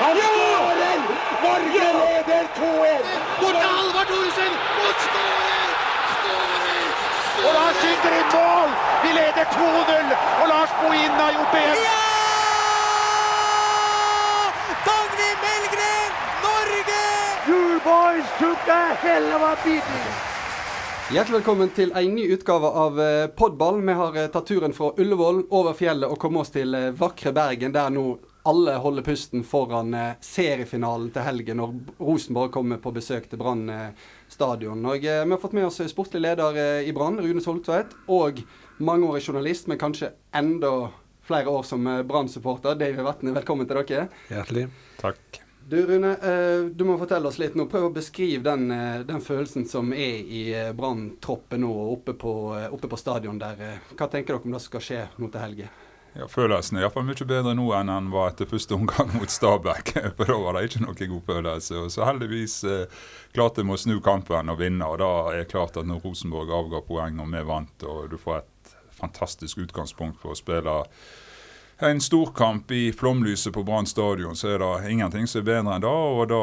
Han skårer! Norge leder 2-1! Bort til Halvard Thoresen! Og skårer! Og Lars skyter i mål! Vi leder 2-0, og Lars Bohin har gjort det igjen. Dagny Melgren, Norge! You boys took a hell of a beating. Hjertelig velkommen til en ny utgave av eh, Podball. Vi har eh, tatt turen fra Ullevål over fjellet og kommet oss til eh, vakre Bergen, der nå alle holder pusten foran eh, seriefinalen til helgen når Rosenborg kommer på besøk til Brann eh, stadion. Og, eh, vi har fått med oss sportlig leder i Brann, Rune Soltvedt, og mangeårig journalist, men kanskje enda flere år som Brann-supporter. David Vatne, velkommen til dere. Hjertelig. Takk. Du Rune, eh, du må fortelle oss litt nå. Prøv å beskrive den, den følelsen som er i Brann-troppen nå oppe på, oppe på stadion der. Hva tenker dere om det som skal skje nå til helga? Ja, Følelsen er iallfall mye bedre nå enn den var etter første omgang mot Stabæk. For da var det ikke noe god følelse. Og så heldigvis eh, klarte vi å snu kampen og vinne. Og da er det klart at når Rosenborg avga poeng og vi vant, og du får et fantastisk utgangspunkt for å spille en storkamp i flomlyset på Brann stadion, så er det ingenting som er bedre enn det. Og da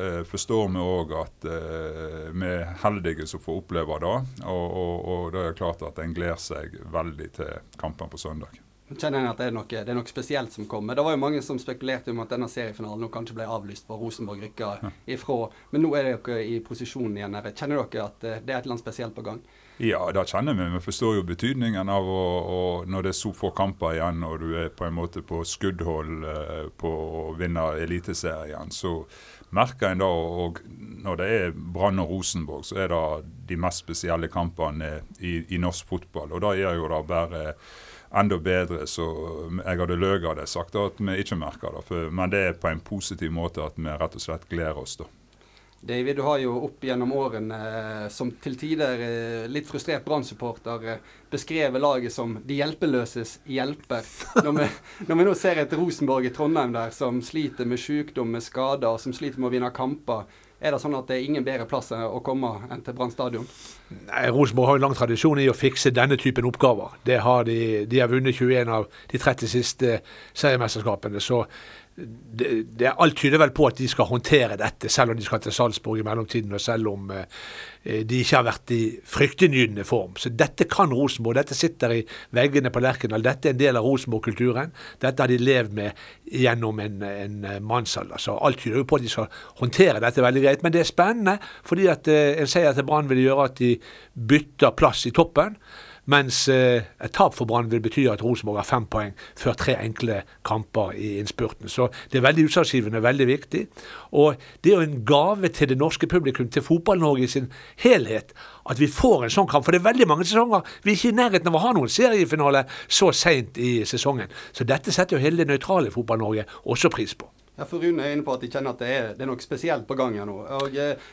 eh, forstår vi òg at eh, vi er heldige som får oppleve det. Og, og, og da er det klart at en gleder seg veldig til kampen på søndag. Kjenner jeg at det er, noe, det er noe spesielt som kommer. Det var jo mange som spekulerte om at denne seriefinalen kanskje ble avlyst for Rosenborg rykka ifra. Men nå er dere i posisjon igjen. her. Kjenner dere at eh, det er et eller annet spesielt på gang? Ja, det kjenner vi. Vi forstår jo betydningen av å, å, når det er så få kamper igjen og du er på en måte på skuddhold eh, på å vinne Eliteserien, så merker en da og Når det er Brann og Rosenborg, så er det de mest spesielle kampene i, i norsk fotball. Og det gjør jo det bare enda bedre. Så jeg hadde løyet hadde jeg sagt at vi ikke merker det. For, men det er på en positiv måte at vi rett og slett gleder oss. da. David, du har jo opp gjennom årene eh, som til tider eh, litt frustrert Brann-supporter eh, beskrevet laget som de hjelpeløses hjelper. Når vi, når vi nå ser et Rosenborg i Trondheim der som sliter med sykdom, med skader, som sliter med å vinne kamper. Er det sånn at det er ingen bedre plass å komme enn til Brann stadion? Rosenborg har en lang tradisjon i å fikse denne typen oppgaver. Det har de, de har vunnet 21 av de 30 siste seriemesterskapene. Så det, det, alt tyder vel på at de skal håndtere dette, selv om de skal til Salzburg i mellomtiden, og selv om eh, de ikke har vært i fryktinngytende form. Så dette kan Rosenborg. Dette sitter i veggene på Lerkendal. Dette er en del av Rosenborg-kulturen. Dette har de levd med gjennom en, en mannsalder. Så alt tyder jo på at de skal håndtere dette veldig greit. Men det er spennende, fordi at eh, en seier til Brann vil gjøre at de bytter plass i toppen. Mens eh, et tap for Brann vil bety at Rosenborg har fem poeng før tre enkle kamper i innspurten. Så det er veldig utslagsgivende, veldig viktig. Og det er jo en gave til det norske publikum, til Fotball-Norge i sin helhet, at vi får en sånn kamp. For det er veldig mange sesonger vi er ikke i nærheten av å ha noen seriefinale så seint i sesongen. Så dette setter jo hele det nøytrale Fotball-Norge også pris på. Ja, for Rune er inne på at de kjenner at det er, det er noe spesielt på gang her nå. Og eh,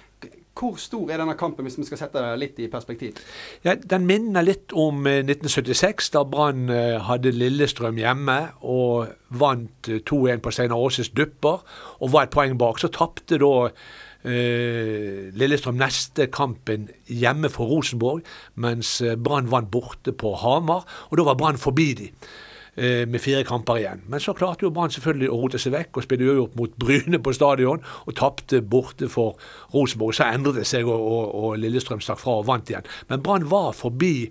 hvor stor er denne kampen, hvis vi skal sette det litt i perspektiv? Ja, Den minner litt om 1976, da Brann hadde Lillestrøm hjemme og vant 2-1 på Steinar Aases dupper og var et poeng bak. Så tapte da eh, Lillestrøm neste kampen hjemme for Rosenborg, mens Brann vant borte på Hamar. Og da var Brann forbi de med fire kamper igjen. Men så klarte jo Brann selvfølgelig å rote seg vekk og spille uavgjort mot Bryne på stadion, og tapte borte for Rosenborg. Så endret det seg, og, og, og Lillestrøm stakk fra og vant igjen. Men Brann var forbi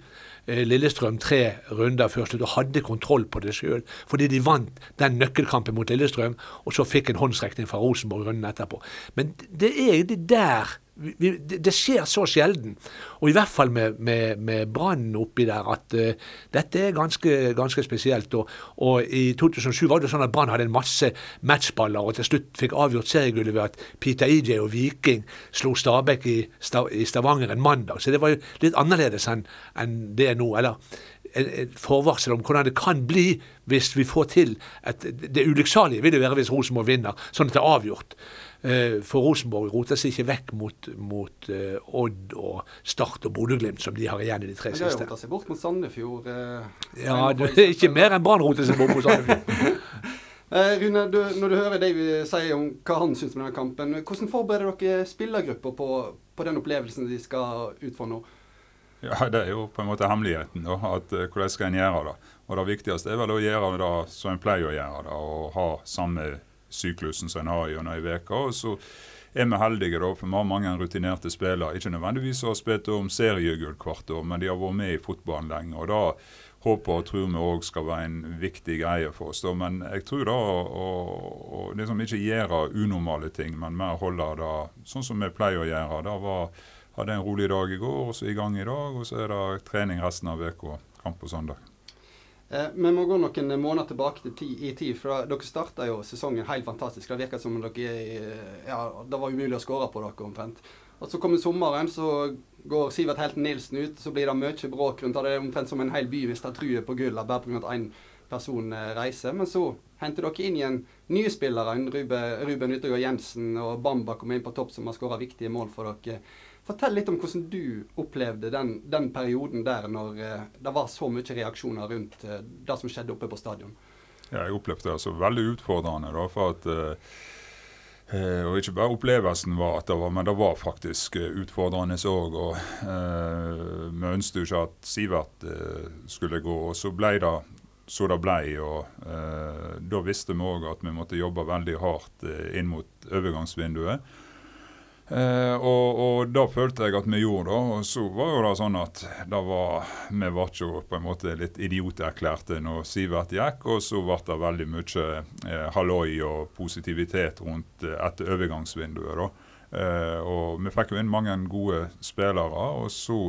Lillestrøm tre runder før slutt og hadde kontroll på det sjøl. Fordi de vant den nøkkelkampen mot Lillestrøm, og så fikk en håndsrekning fra Rosenborg runden etterpå. Men det er egentlig der vi, det, det, skjer så sjelden, og i hvert fall med, med, med Brann oppi der, at uh, dette er ganske, ganske spesielt. Og, og, I 2007 var det sånn at Brann hadde en masse matchballer, og til slutt fikk avgjort seriegullet ved at Peter EJ og Viking slo Stabæk i, Stav, i, Stavanger en mandag. Så det var jo litt annerledes enn en det nå. eller et forvarsel om hvordan det kan bli hvis vi får til et, Det ulykksalige vil jo være hvis Rosenborg vinner, sånn at det er avgjort. For Rosenborg roter seg ikke vekk mot, mot uh, Odd og Start og Bodø-Glimt, som de har igjen i de tre siste. De har rota seg bort mot Sandefjord. Uh, ja, det er ikke mer enn Brann roter seg bort mot Sandefjord. uh, Rune, du, når du hører David si om hva han syns om denne kampen, hvordan forbereder dere spillergrupper på, på den opplevelsen de skal ut for nå? Ja, Det er jo på en måte hemmeligheten. da, at Hvordan skal en gjøre det? Og Det viktigste er vel å gjøre det som en pleier å gjøre det, og ha samme syklusen som en har gjennom ei uke. Og så er vi heldige, da, for vi har mange rutinerte spillere. Ikke nødvendigvis har spilt om seriegull hvert år, men de har vært med i fotballen lenge. og da håper og tror vi òg skal være en viktig greie for oss. Da. Men jeg tror da å, å liksom ikke gjøre unormale ting, men mer holde det sånn som vi pleier å gjøre. Da var, hadde en rolig dag i går, og så i gang i dag. Og så er det trening resten av uka. Kamp på søndag. Eh, vi må gå noen måneder tilbake til ti, i tid. for Dere starta jo sesongen helt fantastisk. Det virka som dere eh, ja, det var umulig å skåre på dere omtrent. Og Så kommer sommeren, så går Sivert Helten Nilsen ut. Så blir det mye bråk rundt det. Er omtrent som en hel by mister truet på gull bare pga. at én person eh, reiser. Men så henter dere inn igjen nye spillere. Ruben, Ruben Yttergård Jensen og Bamba kommer inn på topp, som har skåra viktige mål for dere. Fortell litt om hvordan du opplevde den, den perioden der når eh, det var så mye reaksjoner rundt eh, det som skjedde oppe på stadion. Ja, jeg opplevde det som veldig utfordrende. Da, for at eh, eh, og ikke bare opplevelsen var at det var, men det var faktisk eh, utfordrende òg. Eh, vi ønsket jo ikke at Sivert skulle gå, og så ble det så det ble. Og da visste vi òg at vi måtte jobbe veldig hardt inn mot overgangsvinduet. Eh, og, og da følte jeg at vi gjorde det. Og så var jo det sånn at det var, vi var ikke på en måte litt idioterklærte når Sivert gikk. Og så ble det veldig mye eh, halloi og positivitet rundt eh, etter overgangsvinduet. da. Eh, og vi fikk jo inn mange gode spillere. og så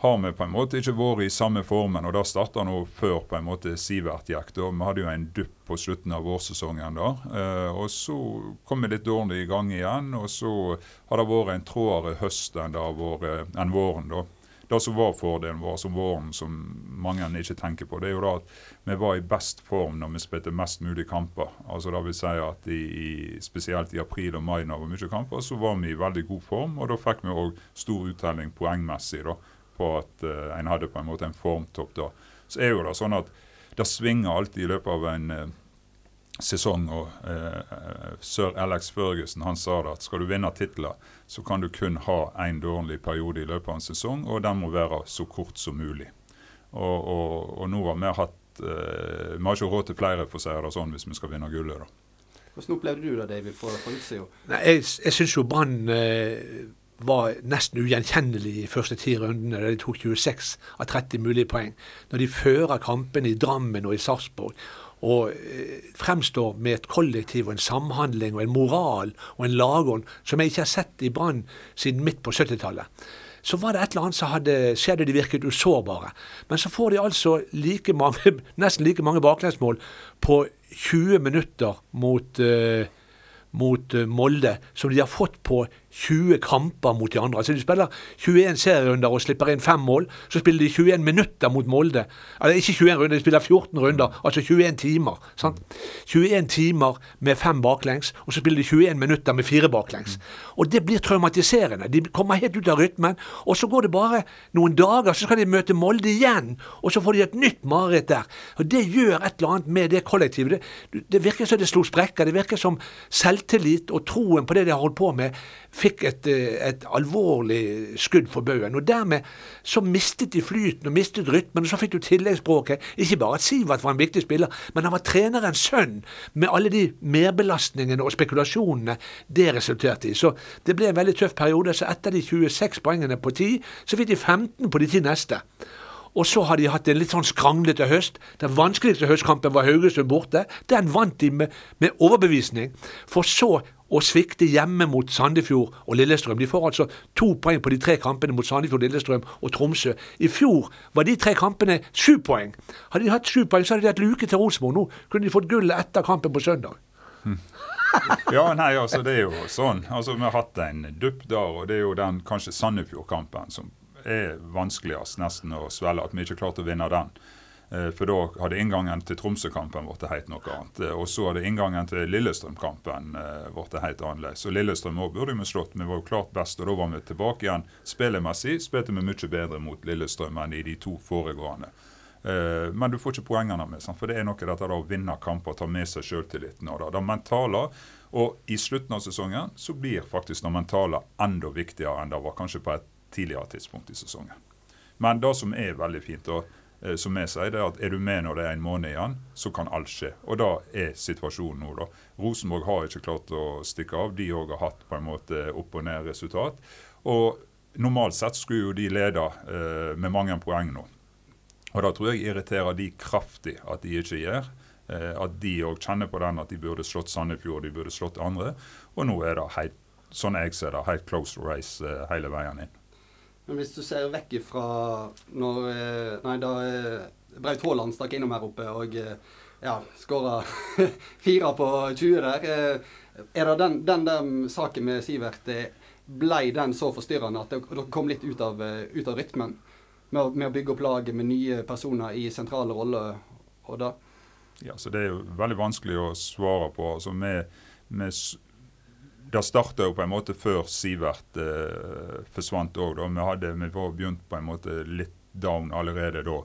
har vi på en måte ikke vært i samme formen. og Det starta nå før på en måte Sivert gikk. da. Vi hadde jo en dupp på slutten av vårsesongen. da. Eh, og Så kom vi litt dårlig i gang igjen. og Så har det vært en trådere høst enn, vært, enn våren. da. Det som var fordelen vår som våren, som mange ikke tenker på, det er jo da at vi var i best form når vi spilte mest mulig kamper. Altså det vil si at i, Spesielt i april og mai når det var mye kamper, så var vi i veldig god form. Og da fikk vi òg stor uttelling poengmessig. da på at uh, en hadde på en måte en formtopp da. Så er jo det sånn at det svinger alltid i løpet av en uh, sesong. og uh, Sir Alex Ferguson han sa det at skal du vinne titler, så kan du kun ha én dårlig periode i løpet av en sesong, og den må være så kort som mulig. Og, og, og nå har vi hatt Vi har ikke råd til flere, for å si det sånn, hvis vi skal vinne gullet. da. Hvordan opplevde du det, David, fra, utsida? Jeg, jeg syns jo Brann var nesten ugjenkjennelig i første ti rundene, da de tok 26 av 30 mulige poeng. Når de fører kampene i Drammen og i Sarpsborg og eh, fremstår med et kollektiv og en samhandling og en moral og en lagånd som jeg ikke har sett i Brann siden midt på 70-tallet. Så var det et eller annet som hadde skjedd, og de virket usårbare. Men så får de altså like mange, nesten like mange baklengsmål på 20 minutter mot uh, mot uh, Molde som de har fått på 20 kamper mot de andre. Altså De spiller 21 serierunder og slipper inn fem mål. Så spiller de 21 minutter mot Molde. Altså ikke 21 runder, de spiller 14 runder, altså 21 timer. Sant? 21 timer med fem baklengs, og så spiller de 21 minutter med fire baklengs. Og det blir traumatiserende. De kommer helt ut av rytmen, og så går det bare noen dager, så skal de møte Molde igjen, og så får de et nytt mareritt der. Og Det gjør et eller annet med det kollektivet. Det, det virker som det slo sprekker. Det virker som selvtillit og troen på det de har holdt på med, fikk et, eh, et alvorlig skudd for baugen. Og dermed så mistet de flyten og mistet rytmen, og så fikk du tilleggsspråket. Ikke bare at Sivert var en viktig spiller, men han var trenerens sønn, med alle de merbelastningene og spekulasjonene det resulterte i. Så det ble en veldig tøff periode. Så etter de 26 poengene på 10, så fikk de 15 på de 10 neste. Og så har de hatt en litt sånn skranglete høst. Den vanskeligste høstkampen var Haugesund borte. Den vant de med, med overbevisning. For så å svikte hjemme mot Sandefjord og Lillestrøm. De får altså to poeng på de tre kampene mot Sandefjord, Lillestrøm og Tromsø. I fjor var de tre kampene sju poeng. Hadde de hatt sju poeng, så hadde de hatt luke til Rosenborg. Nå kunne de fått gullet etter kampen på søndag. Ja, nei, altså det er jo sånn. Altså Vi har hatt en dupp der, og det er jo den kanskje Sandefjord-kampen som er vanskeligst nesten å svelge. At vi ikke klarte å vinne den. Eh, for da hadde inngangen til Tromsø-kampen blitt helt noe annet. Eh, og så hadde inngangen til Lillestrøm-kampen eh, blitt helt annerledes. Og Lillestrøm òg burde vi slått. Vi var jo klart best, og da var vi tilbake igjen. Spillemessig spilte vi mye bedre mot Lillestrøm enn i de to foregående. Men du får ikke poengene med, for det er noe dette å vinne kamper, ta med seg sjøltilliten og det, mentale. Og i slutten av sesongen så blir faktisk det mentale enda viktigere enn det var kanskje på et tidligere tidspunkt i sesongen. Men det som er veldig fint, og Eh, som vi sier, det er at er du med når det er en måned igjen, så kan alt skje. Og da er situasjonen nå, da. Rosenborg har ikke klart å stikke av. De òg har hatt på en måte opp og ned resultat. Og normalt sett skulle jo de lede eh, med mange poeng nå. Og da tror jeg irriterer de kraftig at de ikke gjør. Eh, at de òg kjenner på den at de burde slått Sandefjord, de burde slått andre. Og nå er det helt, sånn jeg ser det, helt close race eh, hele veien inn. Men hvis du ser vekk ifra når eh, Nei, da eh, Braut Haaland stakk innom her oppe og eh, ja, skåra fire på 20 der. Er det den, den der saken med Sivert Blei den så forstyrrende at dere kom litt ut av, ut av rytmen? Med med å bygge opp laget med nye personer i sentrale roller og da? Ja, så Det er jo veldig vanskelig å svare på. altså med, med Det starta jo på en måte før Sivert eh, forsvant òg. Vi, hadde- vi var begynt på en måte litt down allerede da.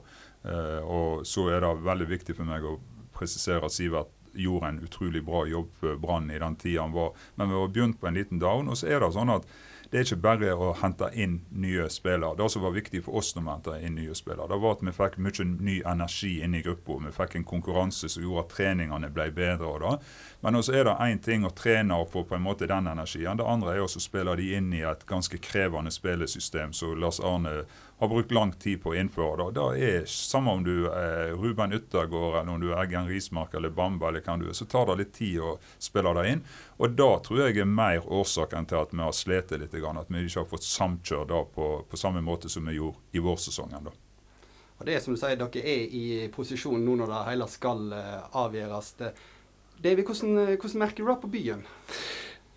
Eh, og så er det veldig viktig for meg å presisere at Sivert gjorde en utrolig bra jobb for Brann i den tida han var. Men vi var begynt på en liten down. Og så er det sånn at det er ikke bare å hente inn nye spillere. Det som var viktig for oss når vi hentet inn nye spillere, det var at vi fikk mye ny energi inn i gruppa. Vi fikk en konkurranse som gjorde at treningene ble bedre. da. Men også er det én ting å trene og få på en måte den energien. Det andre er å spille de inn i et ganske krevende spillesystem som Lars Arne har brukt lang tid på å innføre. Da, da er Samme om du er Ruben Yttergård, eller om du er Eggen Rismark eller Bamba, eller hvem du er, så tar det litt tid å spille det inn. Og da tror jeg er mer årsaken til at vi har slitt litt, at vi ikke har fått samkjør det på, på samme måte som vi gjorde i vårsesongen. da. Og det er som du sier, dere er i posisjon nå når det hele skal eh, avgjøres. David, hvordan, eh, hvordan merker du det på byen?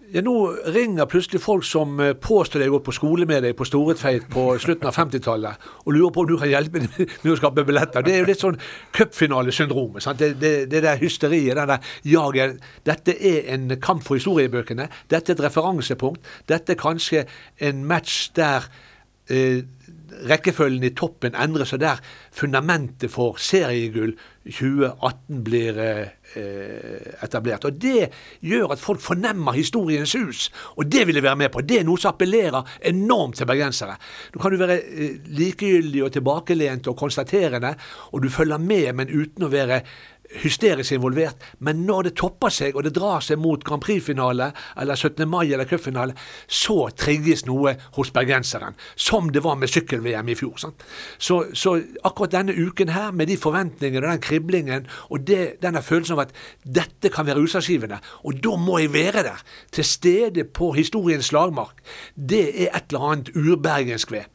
Ja, Nå ringer plutselig folk som eh, påstår de har gått på skole med deg på Storetveit på slutten av 50-tallet, og lurer på om du kan hjelpe dem med å skape billetter. Det er jo litt sånn cupfinalesyndromet. Det, det, det der hysteriet, den der jaget. Dette er en kamp for historiebøkene. Dette er et referansepunkt. Dette er kanskje en match der eh, rekkefølgen i toppen endrer seg, der fundamentet for seriegull 2018 blir eh, etablert. Og Det gjør at folk fornemmer historiens hus, og det vil jeg være med på. Det er noe som appellerer enormt til bergensere. Nå kan du være eh, likegyldig og tilbakelent og konstaterende, og du følger med, men uten å være hysterisk involvert, men når det topper seg og det drar seg mot Grand Prix-finale eller 17. mai eller cupfinale, så trigges noe hos bergenseren. Som det var med sykkel-VM i fjor. Så, så akkurat denne uken her, med de forventningene og den kriblingen og det, denne følelsen av at dette kan være utslagsgivende, og da må jeg være der, til stede på historiens slagmark, det er et eller annet urbergensk ved.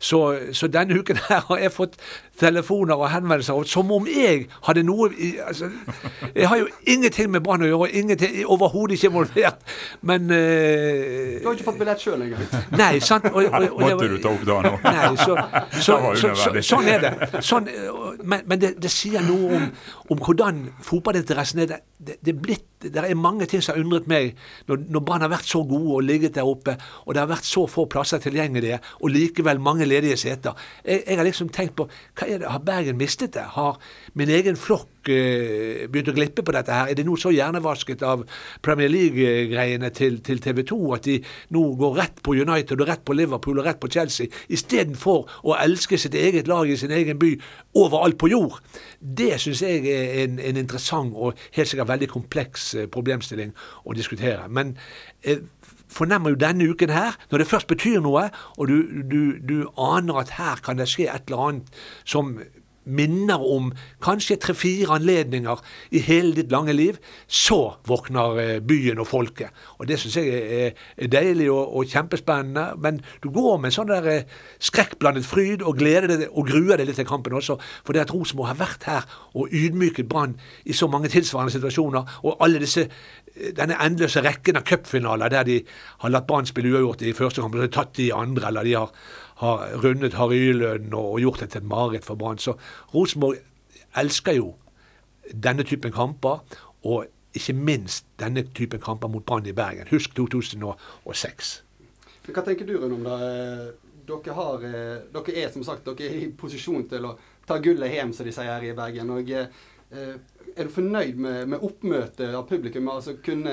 Så, så denne uken her har jeg fått telefoner og henvendelser som om jeg hadde noe altså, Jeg har jo ingenting med Brann å gjøre, og ingenting, overhodet ikke involvert. Men uh, Du har ikke fått billett sjøl engang. Nei, sant? Og, og, og, Måtte du ta opp da nå? Nei, så, så, var så, så, sånn er det. Sånn, men men det, det sier noe om, om hvordan fotballinteressen er. Det, det, blitt, det er mange ting som har undret meg når, når Brann har vært så gode og ligget der oppe, og det har vært så få plasser tilgjengelige, og likevel mange ledige seter. Jeg, jeg har liksom tenkt på hva er det, Har Bergen mistet det? Har min egen flokk eh, begynt å glippe på dette her? Er de nå så hjernevasket av Premier League-greiene til, til TV 2 at de nå går rett på United og rett på Liverpool og rett på Chelsea, istedenfor å elske sitt eget lag i sin egen by overalt på jord? Det syns jeg er en, en interessant og helt sikkert veldig kompleks eh, problemstilling å diskutere. Men jeg fornemmer jo denne uken her, når det først betyr noe, og du, du, du aner at her kan det skje et eller annet som minner om kanskje tre-fire anledninger i hele ditt lange liv, så våkner eh, byen og folket. Og Det syns jeg er, deilig og, og kjempespennende. Men du går med en sånn der eh, skrekkblandet fryd og gleder deg og gruer deg litt til kampen også. For det at Rosenborg har vært her og ydmyket Brann i så mange tilsvarende situasjoner, og alle disse denne endeløse rekken av cupfinaler der de har latt Brann spille uavgjort i første kamp, og så tatt de andre, eller de har, har rundet Harylønnen og gjort det til et mareritt for Brann. Så Rosenborg elsker jo denne typen kamper, og ikke minst denne typen kamper mot Brann i Bergen. Husk 2006. Men Hva tenker du Rune om det? Dere, har, eh, dere er som sagt dere er i posisjon til å ta gullet hjem, som de sier her i Bergen. og eh, Er du fornøyd med, med oppmøtet av publikum? Altså kunne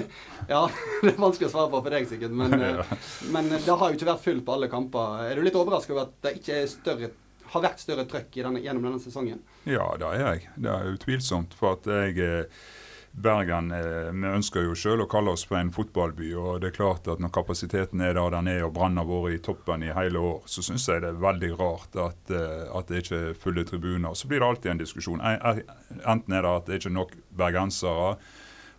Ja, det er vanskelig å svare på for deg sikkert, men, eh, men det har jo ikke vært fullt på alle kamper. Er du litt overrasket over at det ikke større har vært større trøkk denne, gjennom denne sesongen? Ja, det er jeg. Det er utvilsomt. For at jeg eh, Bergen eh, vi ønsker jo selv å kalle oss for en fotballby. og det er klart at Når kapasiteten er der den er og Brann har vært i toppen i hele år, så syns jeg det er veldig rart at, eh, at det ikke er fulle tribuner. Så blir det alltid en diskusjon. Enten er det at det ikke er nok bergensere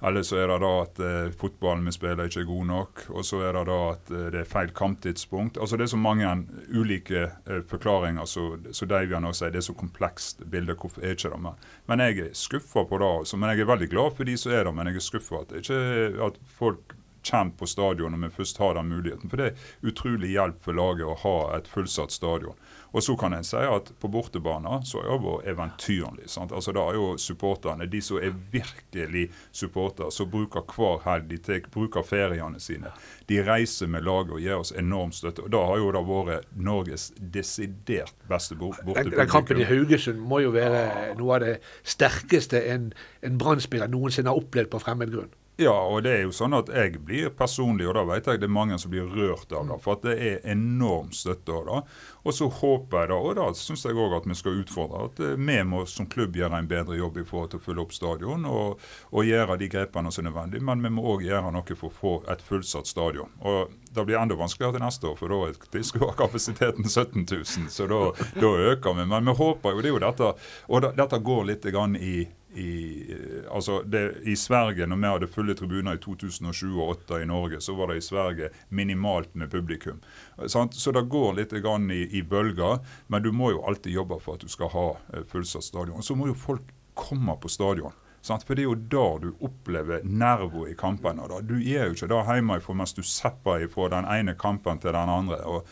eller så er det da at eh, fotballen vi spiller ikke er god nok. Og så er det da at eh, det er feil kamptidspunkt. Altså Det er så mange ulike eh, forklaringer. Så, så Davian også sier det er så komplekst bilde. Hvorfor er ikke det mer? Men jeg er skuffa på det. Altså, men jeg er veldig glad for de som er der. Men jeg er skuffa at, at folk kommer på stadion når vi først har den muligheten. For det er utrolig hjelp for laget å ha et fullsatt stadion. Og så kan en si at på bortebane så har det eventyrlig. Sant? Altså Da er jo supporterne, de som er virkelig supportere, som bruker hver helg, de tek, bruker feriene sine. De reiser med laget og gir oss enorm støtte. Og Da har jo det vært Norges desidert beste bortepublikum. Den kampen i Haugesund må jo være noe av det sterkeste en, en brann noensinne har opplevd på fremmed grunn. Ja, og det er jo sånn at jeg blir personlig, og da vet jeg det er mange som blir rørt av det. For at det er enorm støtte av det. Og så håper jeg da, og da syns jeg òg at vi skal utfordre, at eh, vi må som klubb gjøre en bedre jobb i forhold til å fylle opp stadion og, og gjøre de grepene som er nødvendige. Men vi må òg gjøre noe for å få et fullsatt stadion. Og det blir enda vanskeligere til neste år, for da er kapasiteten 17 000. Så da, da øker vi. Men vi håper jo, det er jo dette, og da, dette går litt grann i i, altså det, I Sverige, når vi hadde fulle tribuner i 2007 og 2008 i Norge, så var det i Sverige minimalt med publikum. Sant? Så det går litt i, i, bølger, men du må jo alltid jobbe for at du skal ha eh, fullsatt stadion. Så må jo folk komme på stadion. Sant? For det er jo der du opplever nervo i kampene. Du er jo ikke der hjemme mens du sepper fra den ene kampen til den andre. og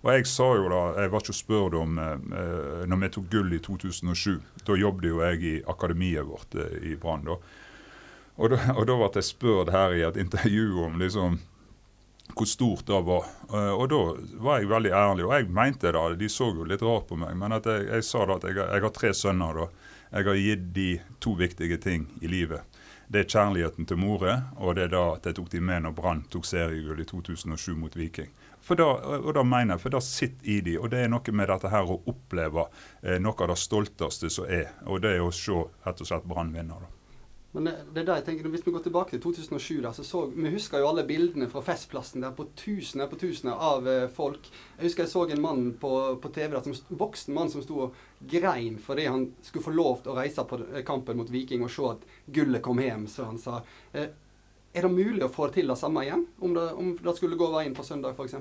og Jeg sa jo da, jeg var ikke spurt om eh, når vi tok gull i 2007. Da jobbet jo jeg i akademiet vårt eh, i Brann. da. Og da, og da ble jeg spurt her i et intervju om liksom hvor stort det var. Uh, og da var jeg veldig ærlig, og jeg mente det. De så jo litt rart på meg, men jeg, jeg, sa da at jeg, jeg, har tre sønner. da. Jeg har gitt de to viktige ting i livet. Det er kjærligheten til more, og det er da at jeg tok de med når Brann tok seriegull i 2007 mot Viking. For da, og da mener jeg, for det sitter i de, og det er noe med dette her å oppleve eh, noe av det stolteste som er. Og det er å se rett og slett Brann vinne. Men det, det, er der jeg tenker, Hvis vi går tilbake til 2007, der, så, så vi husker jo alle bildene fra Festplassen der på tusener på tusener av eh, folk. Jeg husker jeg så en mann på, på TV, der, som, voksen mann som sto og grein fordi han skulle få lov til å reise på eh, kampen mot Viking og se at gullet kom hjem, som han sa. Eh, er det mulig å få til det samme igjen, om det, om det skulle gå veien på søndag f.eks.?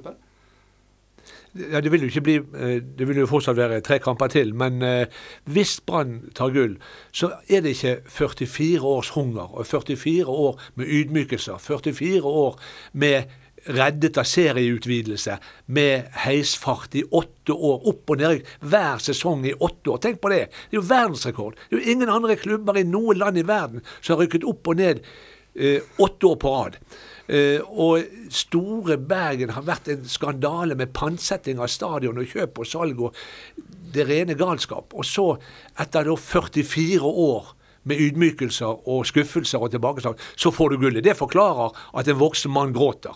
Ja, det vil jo ikke bli eh, Det vil jo fortsatt være tre kamper til. Men eh, hvis Brann tar gull, så er det ikke 44 års hunger og 44 år med ydmykelser. 44 år med reddet av serieutvidelse med heisfart i åtte år. Opp og ned hver sesong i åtte år. Tenk på det! Det er jo verdensrekord. Det er jo ingen andre klubber i noe land i verden som har rykket opp og ned åtte år på rad. Eh, og store Bergen har vært en skandale med pantsetting av stadion og kjøp og salg og det rene galskap. Og så, etter da 44 år med ydmykelser og skuffelser og tilbakeslag, så får du gullet. Det forklarer at en voksen mann gråter.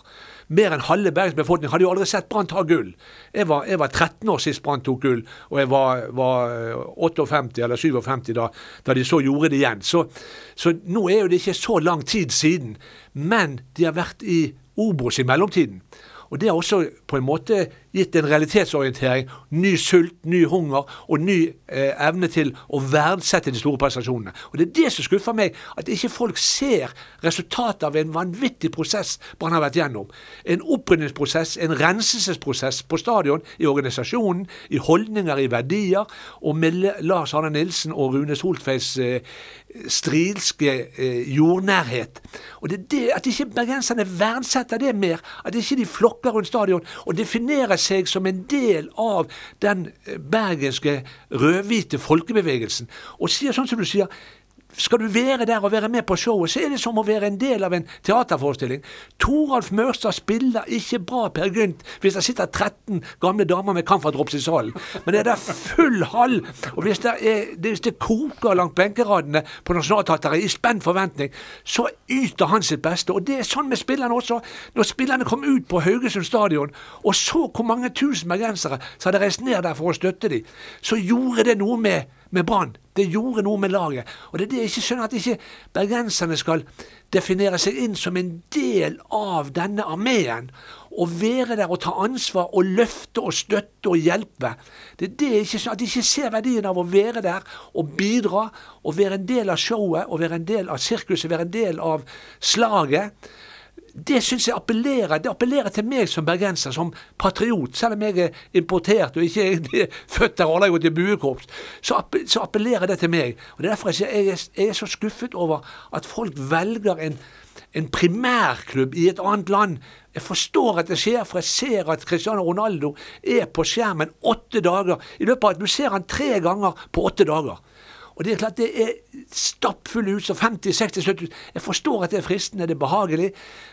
Mer enn halve Bergens befolkning hadde jo aldri sett Brann ta gull. Jeg var, jeg var, 13 år sist Brann tok gull, og jeg var, var 58 eller 57 da, da, de så gjorde det igjen. Så, så nå er jo det ikke så lang tid siden, men de har vært i Obos i mellomtiden. Og Det har også på en måte gitt en realitetsorientering, ny sult, ny hunger og ny eh, evne til å verdsette de store prestasjonene. Og Det er det som skuffer meg, at ikke folk ser resultatet av en vanvittig prosess man har vært gjennom. En opprydningsprosess, en renselsesprosess på stadion, i organisasjonen, i holdninger, i verdier. Og med Lars Arne Nilsen og Rune Soltveits eh, strilske eh, jordnærhet. Og det er det At ikke bergenserne verdsetter det mer, at ikke de flokker rundt stadion og definerer seg som en del av den eh, bergenske rødhvite folkebevegelsen, og sier sånn som du sier skal du være der og være med på showet, så er det som å være en del av en teaterforestilling. Toralf Mørstad spiller ikke bra Per Gynt hvis det sitter 13 gamle damer med camferdrops i salen. Men det er der full hall, og hvis det, er, hvis det koker langt benkeradene på Nationaltheatret i spent forventning, så yter han sitt beste. Og det er sånn med spillerne også. Når spillerne kom ut på Haugesund stadion og så hvor mange tusen bergensere som hadde reist ned der for å støtte dem, så gjorde det noe med med Brann. Det gjorde noe med laget. Og det er det jeg ikke skjønner, at ikke bergenserne skal definere seg inn som en del av denne armeen. Og være der og ta ansvar og løfte og støtte og hjelpe. Det er det jeg ikke skjønner, At de ikke ser verdien av å være der og bidra. Og være en del av showet og være en del av sirkuset, være en del av slaget det syns jeg appellerer Det appellerer til meg som bergenser, som patriot. Selv om jeg er importert og ikke er født der og aldri gått i buekorps, så, appellerer det til meg. Og Det er derfor jeg, jeg, jeg er så skuffet over at folk velger en, en primærklubb i et annet land. Jeg forstår at det skjer, for jeg ser at Cristiano Ronaldo er på skjermen åtte dager. I løpet av at Du ser han tre ganger på åtte dager. Og det er klart det er stappfulle hus og 50 60 70 Jeg forstår at det er fristende, det er behagelig,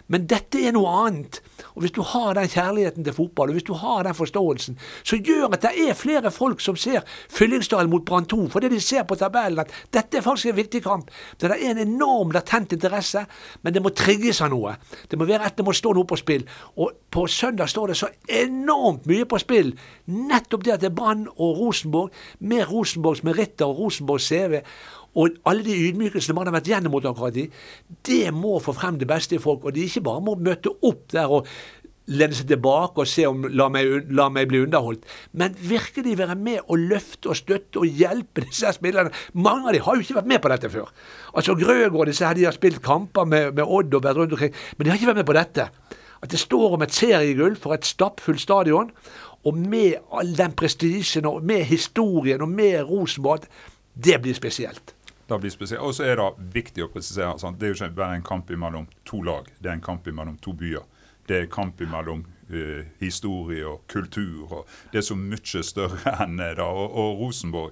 men dette er noe annet. Og hvis du har den kjærligheten til fotball, og hvis du har den forståelsen, så gjør at det er flere folk som ser Fyllingsdalen mot Brann 2, fordi de ser på tabellen at dette er faktisk en viktig kamp. Det er en enorm latent interesse, men det må trigges av noe. Det må være at det må stå noe på spill. Og på søndag står det så enormt mye på spill. Nettopp det at det er Brann og Rosenborg, med Rosenborgs meritter og Rosenborgs CV. Og alle de ydmykelsene man har vært gjennom mot akkurat de, det må få frem det beste i folk. Og de ikke bare må møte opp der og lene seg tilbake og se om la meg, la meg bli underholdt, men virkelig være med og løfte og støtte og hjelpe disse spillerne. Mange av dem har jo ikke vært med på dette før. Altså Grøgaard disse her, de har spilt kamper med, med Odd og vært rundt omkring, men de har ikke vært med på dette. At det står om et seriegull for et stappfullt stadion, og med all den prestisjen og med historien og med Rosenborg, det blir spesielt. Det blir spesielt. Og så er det viktig å presisere sant? det er jo ikke bare en kamp mellom to lag, det er en kamp mellom to byer. Det er en kamp mellom uh, historie og kultur. og Det er så mye større enn det. Og, og Rosenborg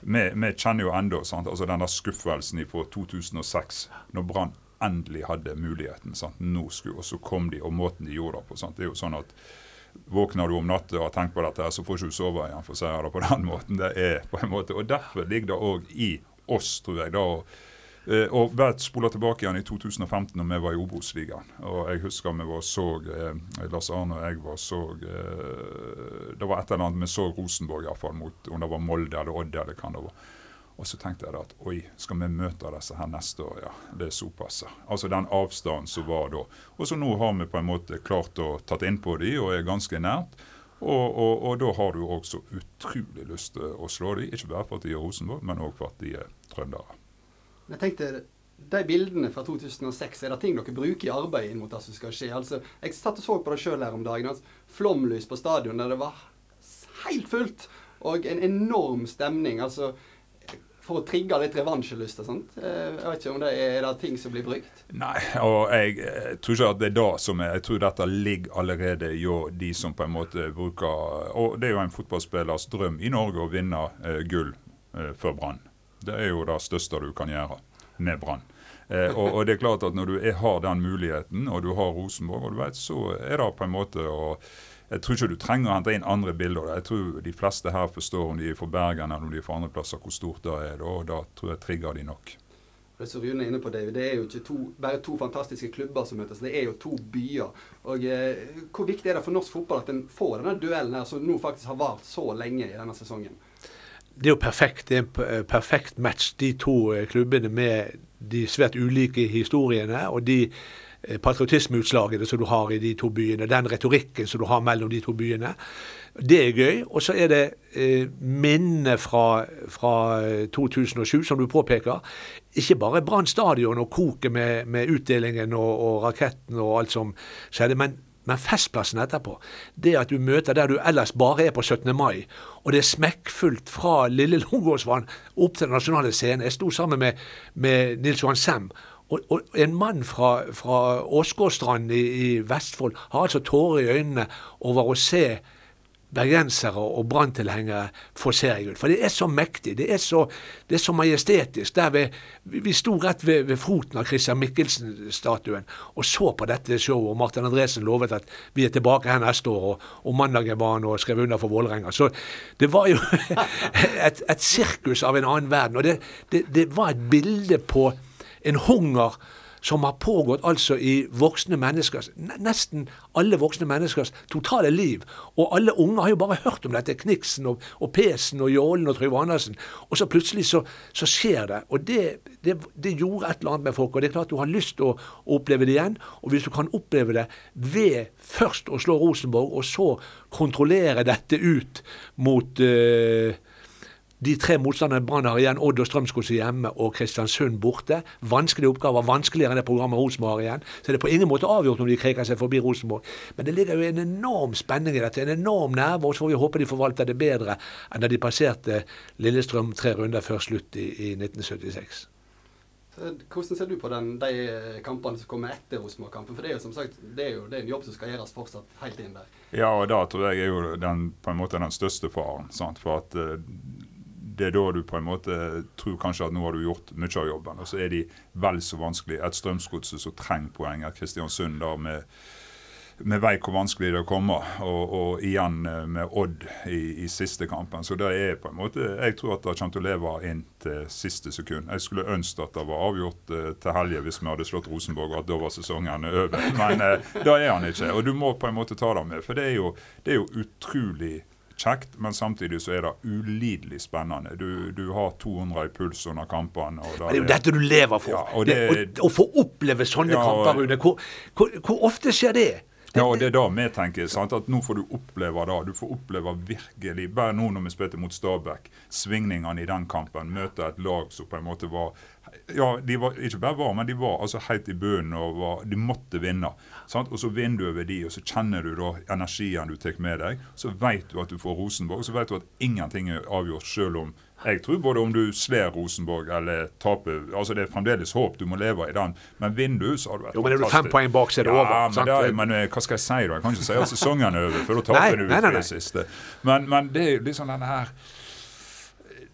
vi, vi, kjenner jo sant? Altså denne skuffelsen fra 2006, når Brann endelig hadde muligheten. Sant? Nå skulle, Og så kom de, og måten de gjorde det på. Sant? Det er jo sånn at Våkner du om natta og har tenkt på dette, så får du ikke sove igjen, for å si det på den måten. Det er på en måte, og Derfor ligger det òg i oss, tror jeg. da, og, eh, og spoler tilbake igjen i 2015, når vi var i Obos-ligaen. Jeg husker vi var så eh, Lars Arne og jeg var så eh, Det var et eller annet vi så Rosenborg, iallfall, om det var Molde eller Odd eller hva det var. Og så tenkte jeg at oi, skal vi møte disse her neste år? Ja, det er såpass. Altså den avstanden som var da. Og så nå har vi på en måte klart å tatt inn på de og er ganske nært. Og, og, og da har du også utrolig lyst til å slå de, ikke bare for at de er Rosenborg, men òg for at de er trøndere. Jeg tenkte, De bildene fra 2006, er det ting dere bruker i arbeidet inn mot det som skal skje? Altså, Jeg satt og så på det sjøl her om dagen. Altså, flomlys på stadion der det var helt fullt, og en enorm stemning. altså for å trigge litt revansjelyst og sånt. Eh, jeg vet ikke om det er, det ting som blir brukt? Nei, og jeg, jeg, tror ikke at det er det som er Jeg tror dette ligger allerede hjå de som på en måte bruker Og det er jo en fotballspillers drøm i Norge å vinne eh, gull eh, for Brann. Det er jo det største du kan gjøre med Brann. Eh, og, og, det er klart at når du er, har den muligheten, og du har Rosenborg, og du vet, så er det på en måte å jeg tror ikke du trenger å hente inn andre bilder. Jeg tror de fleste her forstår om de er fra Bergen eller om de er fra andre plasser, hvor stort det er. Og da tror jeg trigger de nok. Det som Rune er inne på, David, det er jo ikke to, bare to fantastiske klubber som møtes, det er jo to byer. Og eh, Hvor viktig er det for norsk fotball at en får denne duellen her, som nå faktisk har vart så lenge i denne sesongen? Det er jo perfekt. Det er en eh, perfekt match, de to eh, klubbene med de svært ulike historiene. og de patriotismeutslagene som du har i de to byene, den retorikken som du har mellom de to byene. Det er gøy. Og så er det eh, minnet fra, fra, 2007, eh, som du påpeker. Ikke bare Brann stadion og koket med, med, utdelingen og, og raketten og alt som skjedde, men, men festplassen etterpå. Det at du møter der du ellers bare er på 17. mai, og det er smekkfullt fra Lille Lungåsvann opp til den nasjonale scenen. Jeg sto sammen med, med Nils Johan Sem og, og, en mann fra, fra Åsgårdstrand i, i, Vestfold har altså tårer i øynene over å se bergensere og branntilhengere få Serigud. For det er så mektig, det er så, det er så majestetisk. Vi, vi sto rett ved, ved foten av Christian Michelsen-statuen og så på dette showet. og Martin Andresen lovet at vi er tilbake her neste år, og, og mandagen var han og skrev under for Vålerenga. Så det var jo et, et sirkus av en annen verden. Og det, det, det var et bilde på en hunger som har pågått altså i voksne menneskers, nesten alle voksne menneskers totale liv. Og alle unge har jo bare hørt om dette, Kniksen og, og Pesen og Jålen og Trygve Andersen. Og så plutselig så, så skjer det. Og det, det, det, gjorde et eller annet med folk. Og det er klart du har lyst til å, å, oppleve det igjen. Og hvis du kan oppleve det ved først å slå Rosenborg, og så kontrollere dette ut mot uh, de tre motstanderne Brann har igjen, Odd og Strømsgodset hjemme og Kristiansund borte. Vanskelige oppgaver, vanskeligere enn det programmet Rosenborg har igjen. Så det er på ingen måte avgjort om de kreker seg forbi Rosenborg. Men det ligger jo en enorm spenning i dette, en enorm nerve, og så får vi håpe de forvalter det bedre enn da de passerte Lillestrøm tre runder før slutt i, i 1976. Hvordan ser du på den, de kampene som kommer etter Rosenborg-kampen? For det er jo som sagt, det er jo det er en jobb som skal gjøres fortsatt helt inn der. Ja, og da tror jeg er jo den, på en måte den største faren. Sant? For at uh, det er da du på en måte tror kanskje at nå har du gjort mye av jobben. Og så er de vel så vanskelig. Et Strømsgodset som trenger poeng. Et Kristiansund da med, med vei hvor vanskelig det kommer. Og, og igjen eh, med Odd i, i, siste kampen. Så det er på en måte Jeg tror at det kommer til å leve inn til siste sekund. Jeg skulle ønske at det var avgjort uh, til helga hvis vi hadde slått Rosenborg, og at da var sesongen over. Men uh, da er han ikke. Og du må på en måte ta det med. For det er jo, det er jo utrolig kjekt, men samtidig så er det ulidelig spennende. Du, du har 200 i puls under kampene. det er jo dette du lever for. Ja, det, å, få oppleve sånne ja, kamper, Rune. Hvor, hvor, hvor, ofte skjer det? Ja, og det er da vi tenker. Sant? At nå får du oppleve det. Du får oppleve virkelig Bare nå når vi spilte mot Stabæk, svingningene i den kampen. Møte et lag som på en måte var ja, de var ikke bare var, men de var altså helt i bunnen og var, de måtte vinne. Sant? Og så vinner du over de, og så kjenner du da energien du tar med deg. Så vet du at du får Rosenborg, og så vet du at ingenting er avgjort, selv om jeg tror både om du sler Rosenborg eller taper altså Det er fremdeles håp, du må leve i den. Men vinner du, så har du vært Jo, men er du fem poeng bak, så er det ja, over. Men, det, men, hva skal jeg si, da? Jeg kan ikke si at sesongen er over, for da taper du tre siste. Men, men det er liksom denne her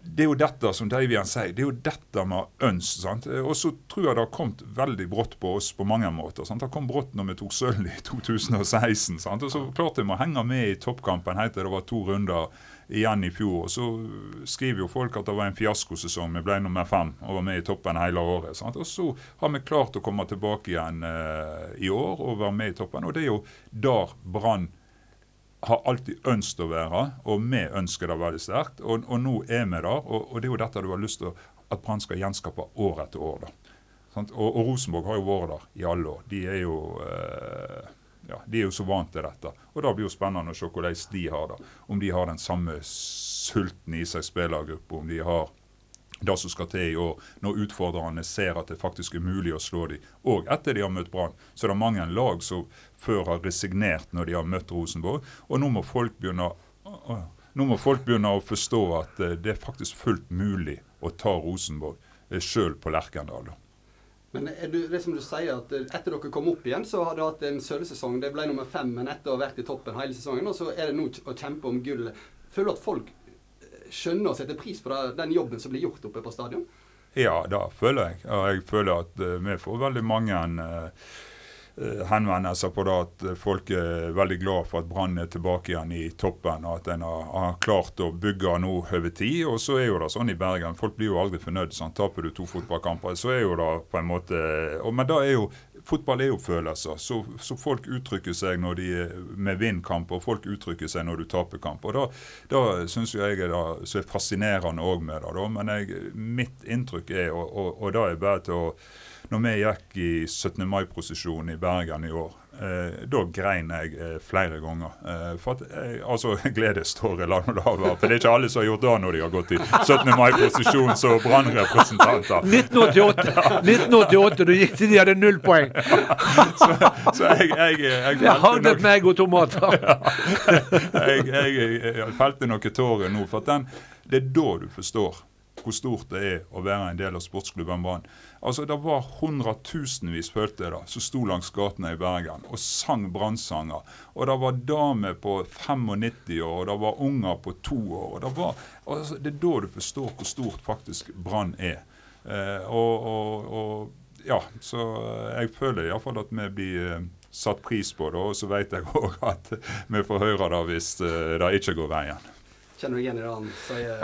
det er jo dette som Davian sier, det er jo dette vi har ønsket. Og så tror jeg det har kommet veldig brått på oss på mange måter. Sant? Det kom brått når vi tok sølv i 2016. Sant? Og så klarte vi å henge med i toppkampen helt til det var to runder igjen i fjor. Og så skriver jo folk at det var en fiaskosesong. Vi ble nummer fem og var med i toppen hele året. Sant? Og så har vi klart å komme tilbake igjen eh, i år og være med i toppen. Og det er jo der Brann har alltid ønsket å være, og vi ønsker det veldig sterkt. Og, og, nå er vi der. Og, og, det er jo dette du har lyst til at Brann skal gjenskape år etter år. Og, og, Rosenborg har jo vært der i alle år. De er jo eh, ja, de er jo så vant til dette. Og Da blir jo spennende å se hvordan de har det. Om de har den samme sulten i seg, spillergruppe. Om de har det som skal til i år, når utfordrerne ser at det faktisk er mulig å slå dem. Og etter de har møtt Brann, så er det mange lag som før har resignert når de har møtt Rosenborg. Og nå må folk begynne, nå må folk begynne å forstå at eh, det er faktisk fullt mulig å ta Rosenborg eh, sjøl på Lerkendal. Men du, det som du sier, at eh, etter dere kom opp igjen, så har dere hatt en sølvsesong. Det ble nummer fem, men etter å ha vært i toppen hele sesongen, og så er det nå å kjempe om gullet. Føler du at folk skjønner og setter pris på den jobben som blir gjort oppe på stadion? Ja, det føler jeg. Og jeg føler at uh, vi får veldig mange uh, henvendelser på det at folk er veldig glad for at Brann er tilbake igjen i toppen, og at en har, klart å bygge nå over tid. Og så er jo det sånn i Bergen, folk blir jo aldri fornøyd. Sånn. Taper du to fotballkamper, så er jo det på en måte og, Men det er jo fotball er jo følelser. Så, så, folk uttrykker seg når de med vinn-kamp, og folk uttrykker seg når du taper kamp. Og Da, da syns jeg det er fascinerende òg med det. Da. Men jeg, mitt inntrykk er, og, og, og det er bare til å Når vi gikk i 17. mai-prosesjonen i Bergen i år, da grein jeg eh, flere ganger. Eh, for at, eh, altså, Gledestårer, la nå det være. For det er ikke alle som har gjort det når de har gått i 17. mai-posisjon som brannrepresentanter. 1988, 1988, du gikk til de hadde null poeng. så, så jeg, jeg, jeg Det haglet meg og tomater. jeg, jeg, jeg, felte noen tårer nå. For den, det er da du forstår hvor stort det er å være en del av sportsklubben Brann. Altså, Det var hundretusenvis, følte jeg da, som sto langs gatene i Bergen og sang brannsanger. Og det var damer på 95 år, og det var unger på to år. og Det, var, altså, det er da du forstår hvor stort faktisk Brann er. Eh, og, og, og, ja, Så jeg føler iallfall at vi blir eh, satt pris på det. Og så vet jeg òg at vi får høre det hvis eh, det ikke går veien. Kjenner du igjen i det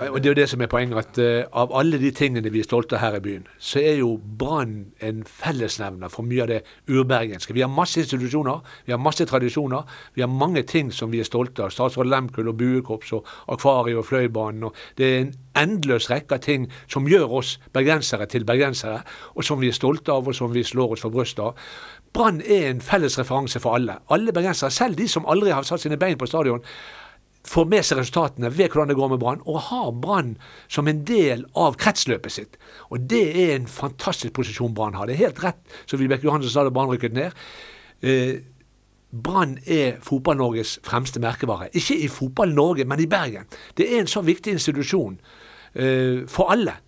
og Det er jo det som er poenget, at uh, av alle de tingene vi er stolte av her i byen, så er jo Brann en fellesnevner for mye av det urbergenske. Vi har masse institusjoner, vi har masse tradisjoner, vi har mange ting som vi er stolte av. Statsråd Lemkull og Buekorps og Akvariet og Fløibanen. og Det er en endeløs rekke av ting som gjør oss bergensere til bergensere, og som vi er stolte av, og som vi slår oss for brystet av. Brann er en felles referanse for alle. Alle bergensere, selv de som aldri har satt sine bein på stadion, får med seg resultatene ved hvordan det går med Brann, og har Brann som en del av kretsløpet sitt. Og Det er en fantastisk posisjon Brann har. Det er helt rett som Vibeke Johansen sa da Brann rykket ned. Eh, Brann er Fotball-Norges fremste merkevare. Ikke i Fotball-Norge, men i Bergen. Det er en så viktig institusjon eh, for alle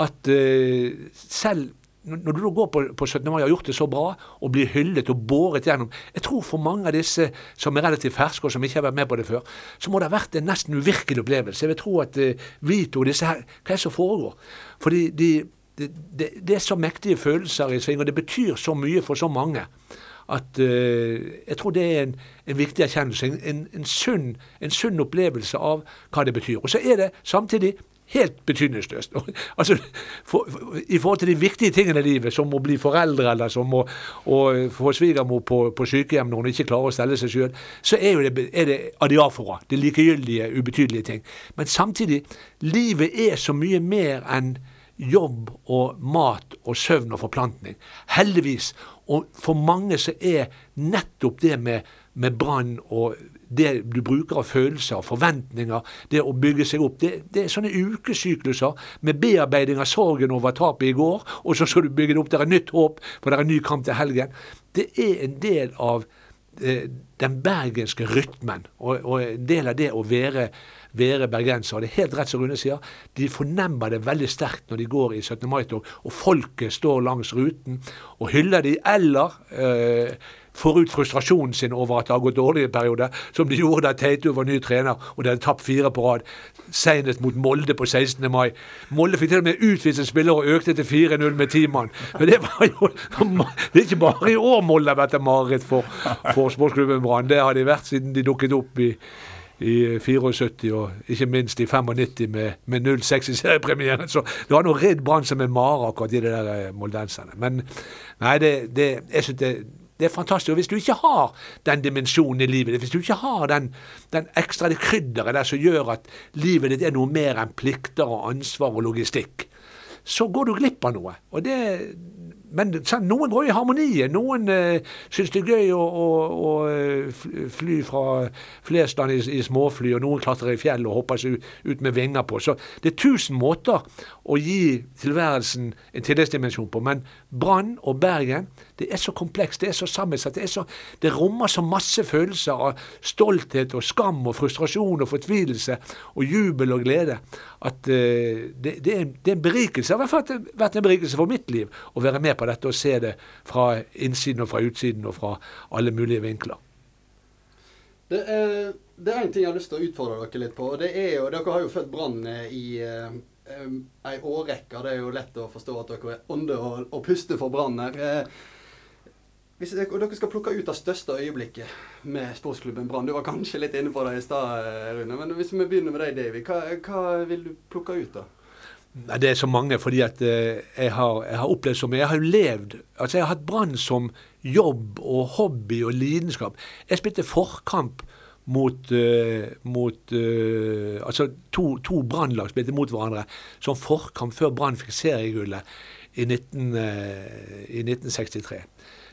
at eh, selv når du da går på, på 17. mai og har gjort det så bra, og blir hyllet og båret gjennom Jeg tror for mange av disse som er relativt ferske, og som ikke har vært med på det før, så må det ha vært en nesten uvirkelig opplevelse. Jeg vil tro at uh, vi to, disse her Hva er det som foregår? Fordi de, de, de, det er så mektige følelser i sving, og det betyr så mye for så mange. At uh, jeg tror det er en, en viktig erkjennelse. En, en, en, sunn, en sunn opplevelse av hva det betyr. Og så er det samtidig helt betydningsløst. altså, for, for, I forhold til de viktige tingene i livet, som å bli foreldre eller som å, å få svigermor på, på, sykehjem når hun ikke klarer å stelle seg sjøl, så er, det, er det adiafora. Det likegyldige, ubetydelige ting. Men samtidig, livet er så mye mer enn jobb og mat og søvn og forplantning. Heldigvis. Og for mange så er nettopp det med, med brann og det du bruker av følelser forventninger, det å bygge seg opp. Det, det er sånne ukesykluser med bearbeiding av sorgen over tapet i går, og så skal du bygge det opp. Det er nytt håp, for det er en ny kamp til helgen. Det er en del av eh, den bergenske rytmen, og, og, en del av det å være, være bergenser. Det er helt rett som Rune sier, de fornemmer det veldig sterkt når de går i 17. mai-tog, og folket står langs ruten og hyller de, eller eh, får ut frustrasjonen sin over at det har gått dårlig en periode, som de gjorde da Teitu var ny trener og de hadde tapt fire på rad, senest mot Molde på 16. mai. Molde fikk til og med utvist en spiller og økte til 4-0 med ti mann. Men det var jo Det er ikke bare i år Molde har vært et mareritt for, for sportsklubben Brann. Det har de vært siden de dukket opp i i 74 og ikke minst i 95 med, med 0-6 i seriepremieren. Så det har nå ridd Brann som en mare, akkurat de der eh, moldenserne. Men nei, det, det, jeg synes det det er fantastisk. Og hvis du ikke har den dimensjonen i livet ditt, hvis du ikke har den, den ekstra det krydderet der som gjør at livet ditt er noe mer enn plikter og ansvar og logistikk, så går du glipp av noe. Og det, men sant, noen går i harmonien. Noen uh, syns det er gøy å, å, å eh, fly fra Flesland i, i, småfly, og noen klatrer i fjell og hopper seg ut, med vinger på. Så det er tusen måter å gi tilværelsen en tilleggsdimensjon på. Men Brann og Bergen det er så komplekst, det er så sammensatt. Det, det rommer så masse følelser av stolthet og skam og frustrasjon og fortvilelse og jubel og glede at uh, det, det, er, det, er, en berikelse. Det har i hvert fall vært en berikelse for mitt liv å være med på dette og se det fra innsiden og fra utsiden og fra alle mulige vinkler. Det er, det er en ting jeg har lyst til å utfordre dere litt på. og det er jo, Dere har jo født Brann eh, i uh, ei årrekke. Det er jo lett å forstå at dere er ånde og, og puste for Brann her. Hvis dere, dere skal plukke ut det største øyeblikket med sportsklubben Brann Du var kanskje litt inne på det i stad, Rune. Men hvis vi begynner med deg, Davy. Hva, hva, vil du plukke ut, da? Det er så mange, fordi at eh, jeg, har, jeg, har, opplevd så mye. Jeg har jo levd Altså, jeg har hatt Brann som jobb og hobby og lidenskap. Jeg spilte forkamp mot, uh, mot uh, Altså to, to brannlag spilte mot hverandre som forkamp før Brann fikk seriegullet i, 19, uh, i 1963.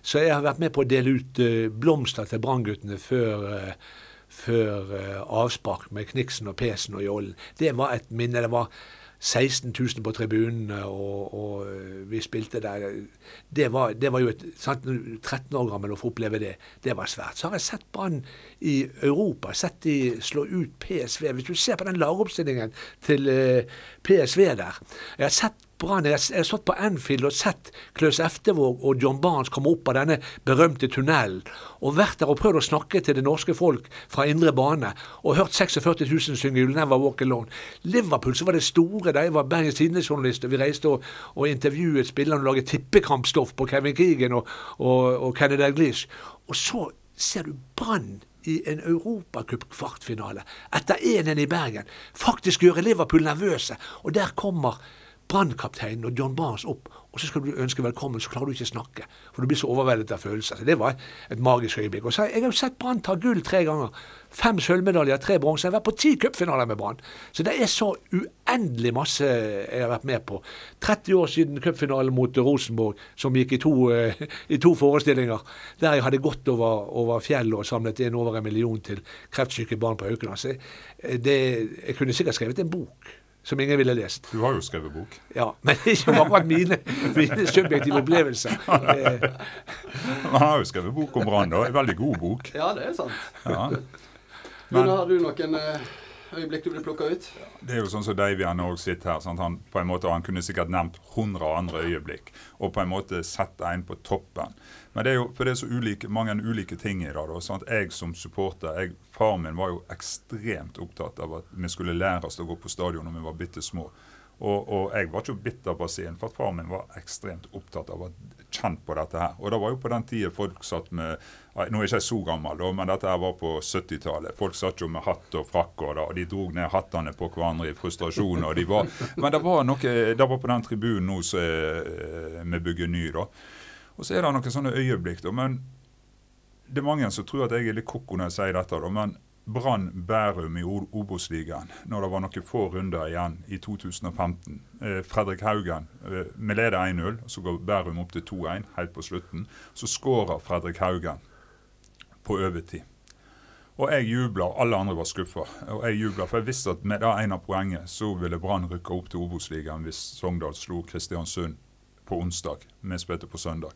Så jeg har vært med på å dele ut uh, blomster til Brannguttene før, uh, før uh, avspark med Kniksen og Pesen og Jollen. Det var et minne. Det var 16 000 på tribunene, og, og vi spilte der. Det var, det var jo et, sant, 13 år gammel å få oppleve det. Det var svært. Så har jeg sett Brann i Europa, sett de slå ut PSV. Hvis du ser på den lagoppstillingen til PSV der Jeg har sett Brann Jeg har stått på Anfield og sett Klaus Eftevåg og John Barnes komme opp av denne berømte tunnelen, og vært der og prøvd å snakke til det norske folk fra indre bane, og hørt 46 000 synge 'You'll Never Walk Alone'. Liverpool så var det store da jeg var Bergens Tidende-journalist, og vi reiste og, og intervjuet spillerne og laget tippekampstoff på Kevin Keegan og, og, og Kennedy Dalglish. Og så ser du Brann i en europacup-kvartfinale etter 1-1 i Bergen. Faktisk gjøre Liverpool nervøse. Og der kommer Brannkapteinen og John Barnes opp, og så skal du ønske velkommen, så klarer du ikke snakke. For du blir så overveldet av følelser. Så det var et magisk øyeblikk. Og så, Jeg har jo sett Brann ta gull tre ganger. Fem sølvmedaljer, tre bronse. Jeg har vært på ti cupfinaler med Brann. Så det er så uendelig masse jeg har vært med på. 30 år siden cupfinalen mot Rosenborg, som gikk i to, eh, i to forestillinger. Der jeg hadde gått over, over fjellet og samlet inn over en million til kreftsyke barn på Haukeland. Så eh, det, jeg kunne sikkert skrevet en bok som ingen ville lest. Du har jo skrevet bok. Ja, men ikke akkurat mine, mine subjektive opplevelser. Han har jo skrevet bok om Brann, da. En veldig god bok. Ja, det er sant. Ja. Men har du noen eh, øyeblikk du vil plukke ut? Det er jo sånn som Davian òg sitter her. Sant? Han, på en måte, han kunne sikkert nevnt 100 andre øyeblikk og på en måte sett en på toppen. Men det er jo for det er så ulike, mange ulike ting i det. da, at Jeg som supporter jeg, Far min var jo ekstremt opptatt av at vi skulle lære oss å gå på stadion når vi var bitte små. Og, og jeg var ikke bitter på scenen, for at far min var ekstremt opptatt av å kjent på dette her. Og det var jo på den tida folk satt med Nå er jeg ikke så gammel, da, men dette her var på 70-tallet. Folk satt jo med hatt og frakk, og, da, og de dro ned hattene på hverandre i frustrasjon. og de var, Men det var noe det var på den tribunen nå som er- vi bygger ny, da. Og så er det noen sånne øyeblikk, da. Men det er mange som tror at jeg er litt koko når jeg sier dette, da. Men Brann Bærum i Obos-ligaen, når det var noen få runder igjen i 2015. Eh, Fredrik Haugen, eh, vi leder 1-0, så går Bærum opp til 2-1 helt på slutten. Så skårer Fredrik Haugen på overtid. Og jeg jubla, alle andre var skuffa. Og jeg jubla, for jeg visste at med det ene poenget så ville Brann rykke opp til Obos-ligaen hvis Sogndal slo Kristiansund på onsdag. Vi spilte på søndag.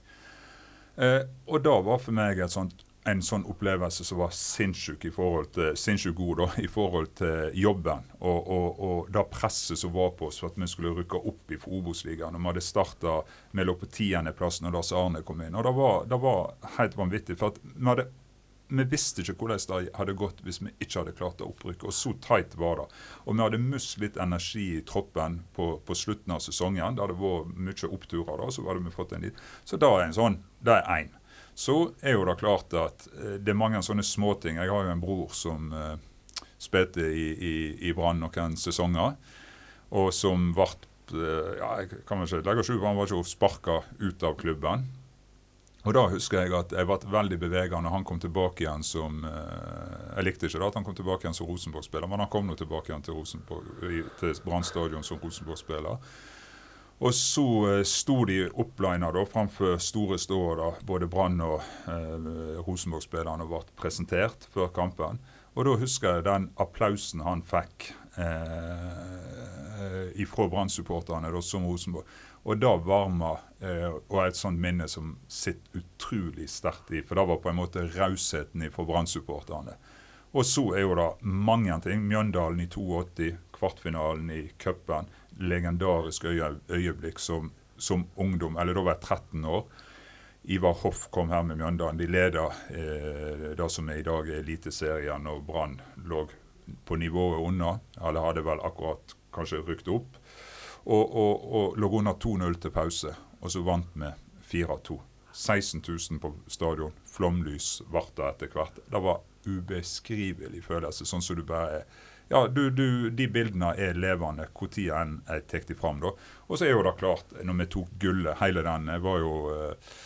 Eh, og da var for meg sånt, en sånn opplevelse som var sinnssyk i forhold til, sinnssykt god da, i forhold til jobben og, og, og det presset som var på oss for at vi skulle rykke opp i Obos-ligaen. Vi hadde starta lå på tiendeplass når Lars Arne kom inn. Og det var, det var helt vanvittig. for at vi hadde vi visste ikke hvordan det hadde gått hvis vi ikke hadde klart å opprykke, Og så tight var det. Og vi hadde mist litt energi i troppen på, på slutten av sesongen. Det hadde vært mye oppturer da, så hadde vi fått en litt. Så da er en sånn. Det er én. Så er jo det klart at eh, det er mange sånne småting. Jeg har jo en bror som uh, spilte i, i, i Brann noen sesonger, og som ble eh, ja, jeg kan ikke legge skjul på han var ikke sparka ut av klubben. Og da husker jeg at jeg ble veldig bevega når han kom tilbake igjen som eh, Jeg likte ikke da at han kom tilbake igjen som Rosenborg-spiller, men han kom nå tilbake igjen til, til Brann stadion som Rosenborg-spiller. Og så eh, sto de opplina da framfor store ståer, da, både Brann og eh, Rosenborg-spillerne, ble presentert før kampen. Og da husker jeg den applausen han fikk eh, ifra Brann-supporterne som Rosenborg. Og da varma eh, Og et sånt minne som sitter utrolig sterkt i. For det var på en måte rausheten for Brann-supporterne. Og så er jo det mange ting. Mjøndalen i 82, kvartfinalen i cupen. Legendarisk øye, øyeblikk som, som ungdom. Eller da var jeg 13 år. Ivar Hoff kom her med Mjøndalen. De leda eh, det som er i dag er Eliteserien, og Brann lå på nivået unna. Eller hadde vel akkurat kanskje rykt opp. Og, og, og lå under 2-0 til pause, og så vant vi 4-2. 16 000 på stadion. Flomlys ble det etter hvert. Det var ubeskrivelig følelse, sånn som du bare. Ja, du, du, De bildene er levende når enn jeg tar de fram. da. Og så er jo det klart, når vi tok gullet, hele den Jeg var jo eh,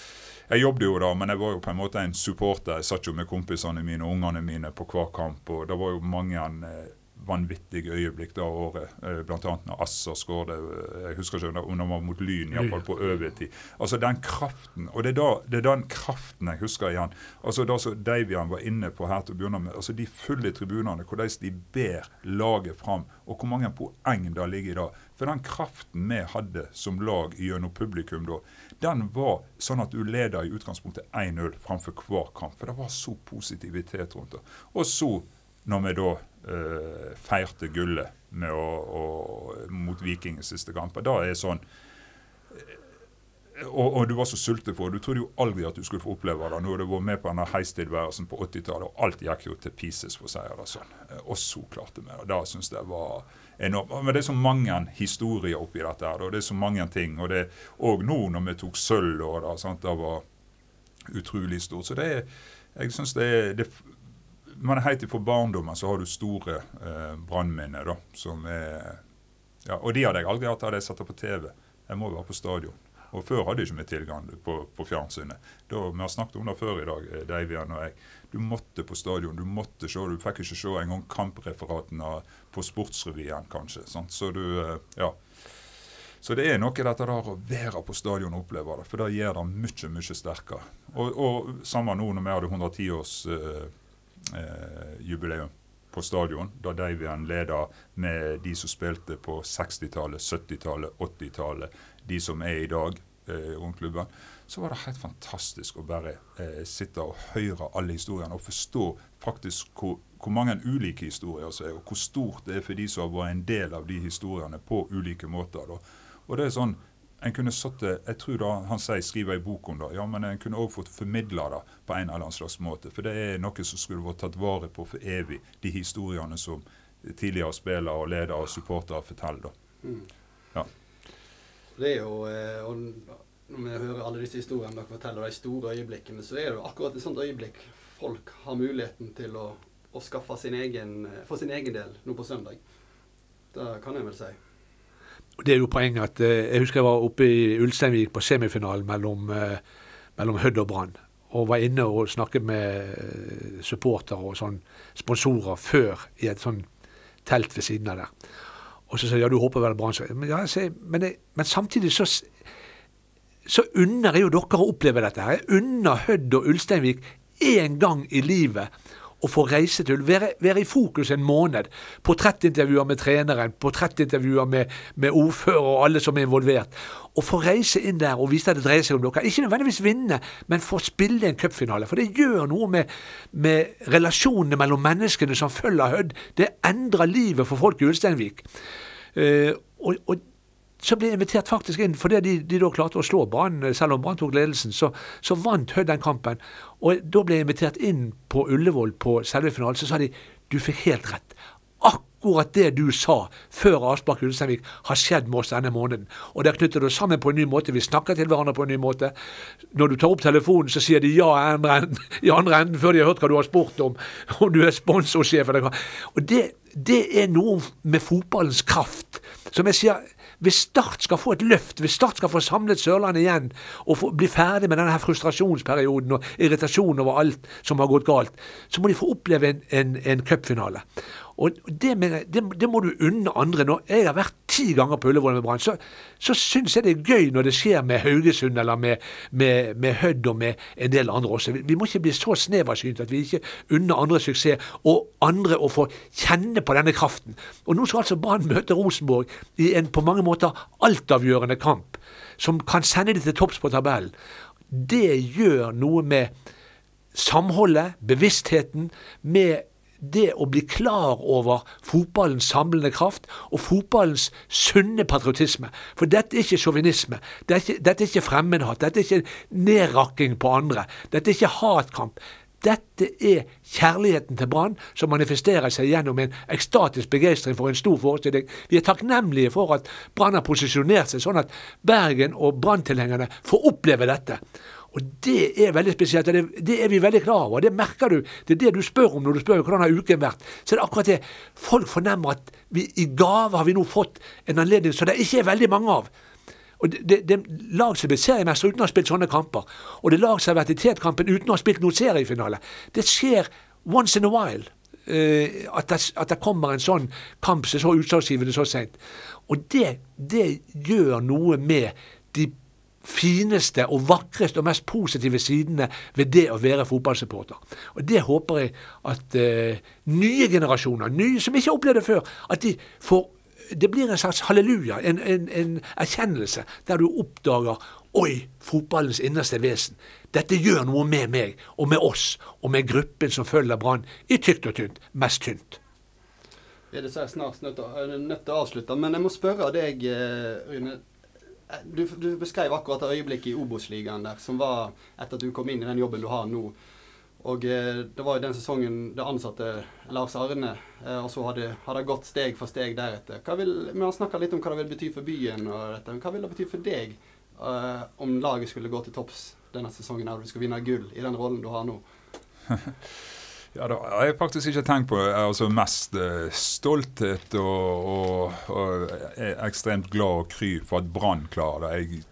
jeg jobbet jo da, men jeg var jo på en måte en supporter. Jeg satt jo med kompisene mine og ungene mine på hver kamp. og Det var jo mange eh, vanvittige øyeblikk det året. Bl.a. blant annet når Asser skåret. eh, Jeg husker ikke om det var mot Lyn, iallfall på overtid. Altså den kraften. Og det er, da, det er den kraften jeg husker igjen. Altså Det som Davian var inne på her til å begynne med. altså De fulle tribunene, hvordan de ber laget fram, og hvor mange poeng det ligger i det. For den kraften vi hadde som lag gjennom publikum da, den var sånn at du leder i utgangspunktet 1-0 framfor hver kamp. For det var så positivitet rundt det. Og så, når vi da eh, feirte gullet med å, å, mot Viking i siste kamp, da er sånn og, og, du var så sulten for Du trodde jo aldri at du skulle få oppleve det. Nå har du vært med på denne heistilværelsen på 80-tallet, og alt gikk jo til pieces, for å si det sånn. Eh, og så klarte vi det. Det syns jeg var enormt. Men det er så mange historier oppi dette her. Og det er så mange ting. Og, det, òg nå når vi tok sølv, og det, sant, det var utrolig stort. Så det er Jeg syns det er det, Man er helt fra barndommen så har du store eh, brannminner, da, som er ja, Og de hadde jeg aldri hatt hadde jeg satt det på TV. Jeg må være på stadion. Og Før hadde jeg ikke vi tilgang på, på fjernsynet. Da, vi har snakket om det før i dag, eh, Davian og jeg. Du måtte på stadion. Du måtte se, du fikk ikke se engang kampreferatene på Sportsrevyen, kanskje. Sant? Så du, eh, ja. Så det er noe dette der å være på stadion og oppleve det, for det gjør det mye mye sterkere. Og, og samme nå når vi hadde 110 års eh, eh, på stadion, da Davian leda med de som spilte på 60-tallet, 70-tallet, 80-tallet, de som er i dag eh, rundt klubben, så var det helt fantastisk å bare eh, sitte og høre alle historiene og forstå faktisk hvor, hvor mange ulike historier som er, og hvor stort det er for de som har vært en del av de historiene på ulike måter. Da. Og det er sånn, en kunne satt Jeg tror da han sier skriver en bok om det, ja, men en kunne òg fått formidla det på en eller annen slags måte. For det er noe som skulle vært tatt vare på for evig, de historiene som tidligere spillere og ledere og supportere forteller. da. Mm. Ja. Det er jo, eh, og Når vi hører alle disse historiene dere forteller, de store øyeblikkene, så er det jo akkurat et sånt øyeblikk folk har muligheten til å, å skaffe sin egen, eh, for sin egen del nå på søndag. Det kan jeg vel si. Det er jo poenget at eh, Jeg husker jeg var oppe i Ulsteinvik på semifinalen mellom, mellom Hødd og Brann. Og var inne og snakket med supportere og sånn sponsorer før i et sånn telt ved siden av der. Og så sier ja, du håper vel Brann men, ja, men, men, samtidig så, så unner jeg jo dere å oppleve dette. her. Jeg unner Hødd og Ulsteinvik én gang i livet å få reise til, være, være, i fokus en måned. Portrettintervjuer med treneren, portrettintervjuer med, med ordfører og alle som er involvert. Å få reise inn der og vise at det dreier seg om dere. Ikke nødvendigvis vinne, men få spille en cupfinale. For det gjør noe med, med, relasjonene mellom menneskene som følger Hødd. Det endrer livet for folk i Ulsteinvik. Uh, og, og så ble jeg invitert faktisk inn, fordi de, de da klarte å slå Brann, selv om Brann tok ledelsen. Så, så vant Hødd den kampen. Og da ble jeg invitert inn på Ullevål på selve finalen. Så sa de du fikk helt rett. Akkurat det du sa før Aspark Ulsteinvik har skjedd med oss denne måneden. Og det knytter du sammen på en ny måte. Vi snakker til hverandre på en ny måte. Når du tar opp telefonen, så sier de ja i andre enden, i andre enden før de har hørt hva du har spurt om. Om du er sponsorsjef eller hva. Og det, det er noe med fotballens kraft. Som jeg sier hvis Start skal få et løft, hvis Start skal få samlet Sørlandet igjen og få, bli ferdig med denne her frustrasjonsperioden og irritasjonen over alt som har gått galt, så må de få oppleve en, en, en cupfinale. Og det, mener, det, det, må du unne andre. Når jeg har vært ti ganger på Ullevål med Brann, så, så syns jeg det er gøy når det skjer med Haugesund eller med, med, med Hødd og med en del andre også. Vi, vi må ikke bli så sneversynt at vi ikke unner andre suksess, og andre å få kjenne på denne kraften. Og nå skal altså Brann møte Rosenborg i en på mange måter altavgjørende kamp, som kan sende dem til topps på tabellen. Det gjør noe med samholdet, bevisstheten, med det å bli klar over fotballens samlende kraft og fotballens sunne patriotisme. For dette er ikke sjåvinisme. Dette, dette, er ikke fremmedhat. Dette er ikke nedrakking på andre. Dette er ikke hatkamp. Dette er kjærligheten til Brann som manifesterer seg gjennom en ekstatisk begeistring for en stor forestilling. Vi er takknemlige for at Brann har posisjonert seg sånn at Bergen og Brann-tilhengerne får oppleve dette. Og det er veldig spesielt, det, det, er vi veldig klar over. Det merker du. Det er det du spør om når du spør hvordan har uken vært. Så det er akkurat det. Folk fornemmer at vi, i gave har vi nå fått en anledning som det ikke er veldig mange av. Og Det, det, det lag som blir seriemester uten å ha spilt sånne kamper, og det lag som har vært i tetkampen uten å ha spilt noen seriefinale. Det skjer once in a while. Uh, at, det, at, det, kommer en sånn kamp som er så utslagsgivende så seint. Og det, det gjør noe med de fineste og vakreste og mest positive sidene ved det å være fotballsupporter. Og Det håper jeg at eh, nye generasjoner, nye som ikke har opplevd det før, at de får Det blir en slags halleluja, en, en, en erkjennelse, der du oppdager Oi, fotballens innerste vesen. Dette gjør noe med meg og med oss og med gruppen som følger Brann i tykt og tynt, mest tynt. Det er snart nødt til å avslutte, men jeg må spørre deg, Rune eh, du, du beskrev akkurat det øyeblikket i Obos-ligaen der, som var etter at du kom inn i den jobben du har nå. Og eh, det var jo den sesongen det ansatte Lars Arne, eh, og så har det, gått steg for steg deretter. Vil, vi har snakka litt om hva det vil bety for byen, og dette, men hva vil det bety for deg eh, om laget skulle gå til topps denne sesongen her, og du skal vinne gull i den rollen du har nå? Ja, da har jeg faktisk ikke tenkt på altså mest eh, stolthet og, og, og er ekstremt glad og kry for at Brann klarer det. Jeg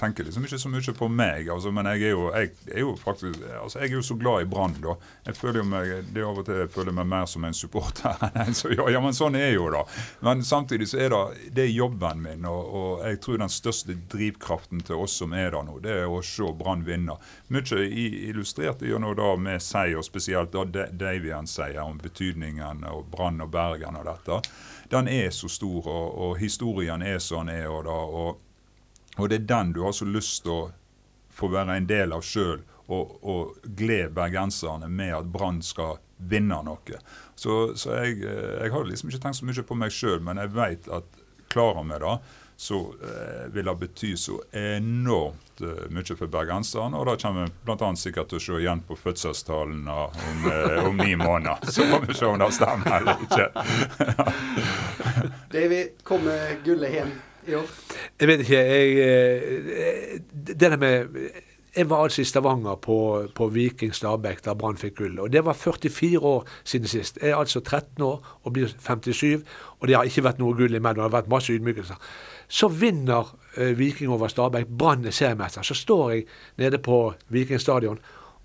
tenker liksom ikke så mye på meg, altså, men jeg er jo, jeg, er jo faktisk altså, jeg er jo så glad i Brann, da. Jeg føler jo meg, det av og til jeg føler meg mer som en supporter enn så, ja, ja, men sånn er jo da. Men samtidig så er det, det er jobben min, og, og, jeg tror den største drivkraften til oss som er der nå, det er å se Brann vinne. Mye illustrert gjennom da med seier, spesielt da Davian-seier om betydningen av Brann og Bergen og dette. Den er så stor, og, og historien er sånn er. og da, og og det er den du har så lyst til å få være en del av sjøl, og, og glede bergenserne med at Brann skal vinne noe. Så, så jeg, eh, jeg, har liksom ikke tenkt så mye på meg sjøl, men jeg vet at klarer vi det, så eh, vil det bety så enormt eh, mye for bergenserne. Og da kommer vi bl.a. sikkert til å se igjen på fødselstallene om, eh, om ni måneder. Så får vi se om det stemmer eller ikke. David, kommer gullet hjem Jeg vet ikke. Jeg, eh, det der med jeg var altså i Stavanger på, på Viking Stabæk da Brann fikk gull. og Det var 44 år siden sist. Jeg er altså 13 år og blir 57, og det har ikke vært noe gull imellom. Det har vært masse ydmykelser. Så vinner eh, Viking over Stabæk. Brann er seriemester. Så står jeg nede på Viking stadion,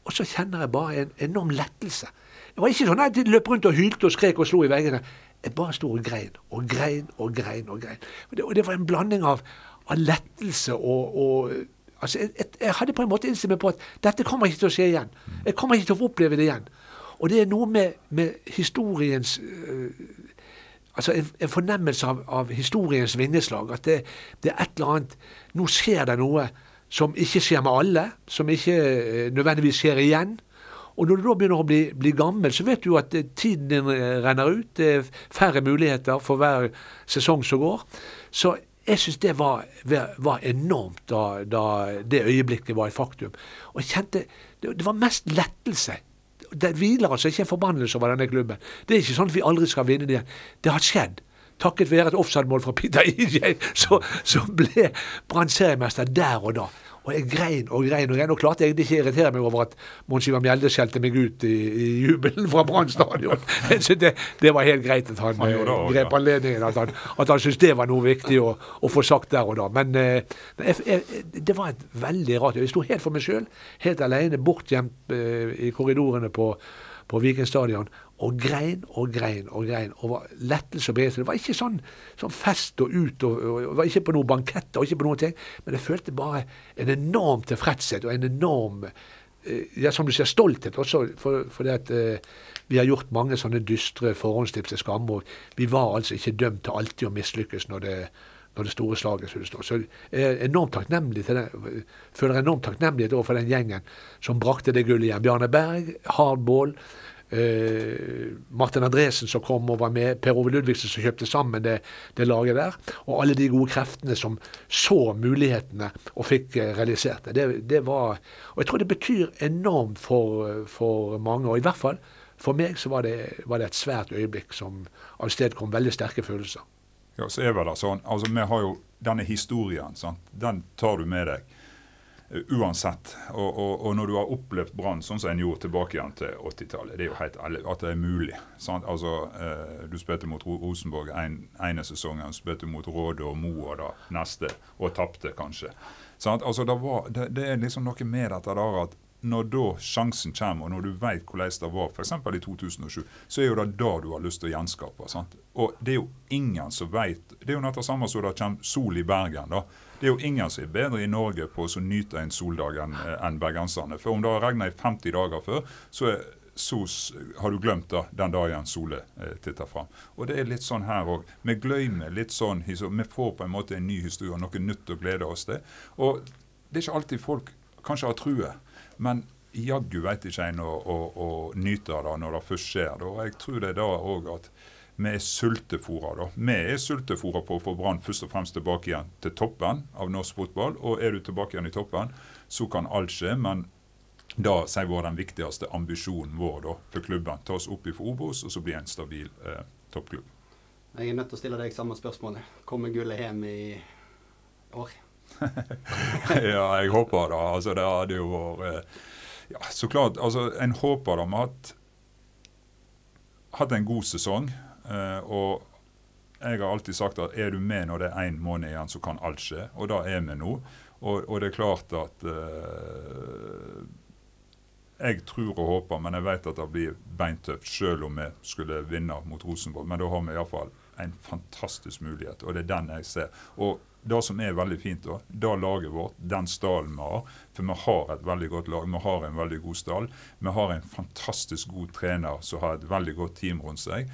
og så kjenner jeg bare en enorm lettelse. Det var ikke sånn at jeg løp rundt og hylte og skrek og slo i veggene. Jeg bare sto og grein og grein og grein. Og grein. Og det, og det var en blanding av, av lettelse og, og altså, jeg, jeg, hadde på en måte innstilt meg på at dette kommer ikke til å skje igjen. Jeg kommer ikke til å oppleve det igjen. Og det er noe med, med historiens øh, Altså en, en fornemmelse av, av, historiens vingeslag. At det, det, er et eller annet Nå skjer det noe som ikke skjer med alle. Som ikke øh, nødvendigvis skjer igjen. Og når du da begynner å bli, bli, gammel, så vet du at eh, tiden din eh, renner ut. Det er færre muligheter for hver sesong som går. Så jeg syns det var, var enormt da, da, det øyeblikket var et faktum. Og jeg kjente Det, det var mest lettelse. Det hviler altså ikke en forbannelse over denne klubben. Det er ikke sånn at vi aldri skal vinne det. Det har skjedd. Takket være et offside-mål fra Peter IJ, så, så ble Brann seriemester der og da. Og jeg grein og grein og grein. Og klarte egentlig ikke å irritere meg over at Monsiva Mjelde skjelte meg ut i, i jubelen fra Brann stadion. Det, det, var helt greit at han, han også, grep anledningen. At han, at han syntes det var noe viktig å, å, få sagt der og da. Men eh, jeg, jeg, det var et veldig rart Jeg sto helt for meg sjøl, helt alene, bortgjemt eh, i korridorene på, på Viken stadion og grein og grein og grein over lettelse og begeistring. Det var ikke sånn, sånn, fest og ut, og, og, det var ikke på noen banketter og ikke på noen ting, men jeg følte bare en enorm tilfredshet og en enorm eh, ja, som du sier, stolthet også, for, for det at eh, vi har gjort mange sånne dystre forhåndstips til skamme, og vi var altså ikke dømt til alltid å mislykkes når det, når det store slaget skulle stå. Så jeg er enormt takknemlig til den, føler enormt takknemlighet overfor den gjengen som brakte det gullet igjen. Bjarne Berg, Hardball, Martin Andresen som kom og var med, Per Ove Ludvigsen som kjøpte sammen det, det, laget der. Og alle de gode kreftene som så mulighetene og fikk uh, realisert det. det. det. var, Og jeg tror det betyr enormt for, for mange, og i hvert fall for meg så var det, var det et svært øyeblikk som avstedkom veldig sterke følelser. Ja, så er det sånn, altså Vi har jo denne historien. sant? Den tar du med deg. Uansett. Og, og, og, når du har opplevd Brann sånn som en gjorde tilbake igjen til 80-tallet, det er jo helt at det er mulig. Altså, eh, Du spilte mot Rosenborg en, ene sesongen, du spilte mot Råde og Moa da neste, og tapte kanskje. Altså, det, var, det, det, er liksom noe med dette der at når da sjansen kommer, og når du vet hvordan det var, f.eks. i 2007, så er jo det da du har lyst til å gjenskape. Sant? Og det er jo ingen som vet Det er jo nettopp samme som det kommer sol i Bergen. da. Det er jo ingen som er bedre i Norge på å nyte en soldag enn en bergenserne. For om det har regnet i 50 dager før, så, er, så, har du glemt det den dagen solen eh, titter fram. Og det er litt sånn her òg. Vi glemmer litt sånn Vi får på en måte en ny historie, noe nytt å glede oss til. Og det er ikke alltid folk kanskje har true, men jaggu veit ikke en å, å, å nyte det når det først skjer. Og jeg tror det er da òg at vi er sultefòra, da. Vi er sultefòra på å få Brann først og fremst tilbake igjen til toppen av norsk fotball. Og er du tilbake igjen i toppen, så kan alt skje. Men da sier vi den viktigste ambisjonen vår da, for klubben. Ta oss opp i Obos, og så bli en stabil eh, toppklubb. Jeg er nødt til å stille deg samme spørsmål. Kommer gullet hjem i år? ja, jeg håper det. Altså, det hadde jo vært eh, Ja, så klart. Altså, en håper da med at hatt en god sesong. Uh, og jeg har alltid sagt at er du med når det er én måned igjen, så kan alt skje. Og da er vi nå. Og, og det er klart at uh, Jeg tror og håper, men jeg vet at det blir beintøft selv om vi skulle vinne mot Rosenborg. Men da har vi iallfall en fantastisk mulighet, og det er den jeg ser. Og det som er veldig fint, da, da laget vårt, den stallen vi har For vi har et veldig godt lag, vi har en veldig god stall. Vi har en fantastisk god trener som har et veldig godt team rundt seg.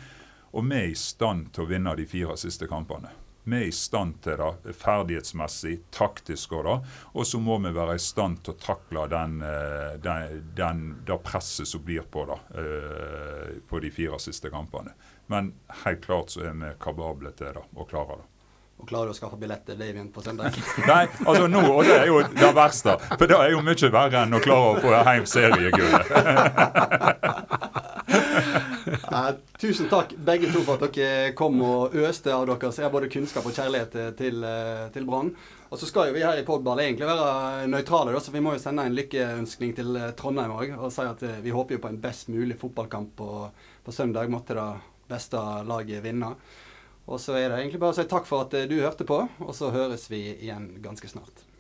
Og vi er i stand til å vinne de fire siste kampene. Vi er i stand til det ferdighetsmessig, taktisk og da. Og så må vi være i stand til å takle den, eh, den, den, det presset som blir på da, eh, på de fire siste kampene. Men helt klart så er vi kapable til det og klarer det. Og klarer du å skaffe billett til Davien på søndag? Nei, altså nå, og det er jo det verste. For det er jo mye verre enn å klare å få hjem seriegullet. uh, tusen takk begge to for at dere kom og øste av dere har både kunnskap og kjærlighet til, eh, til Brann. Og så skal jo vi her i Podball egentlig være nøytrale, så vi må jo sende en lykkeønskning til eh, Trondheim òg. Og si at vi håper jo på en best mulig fotballkamp på, på søndag. Måtte det beste laget vinne. Og så er det egentlig bare å si takk for at du hørte på, og så høres vi igjen ganske snart.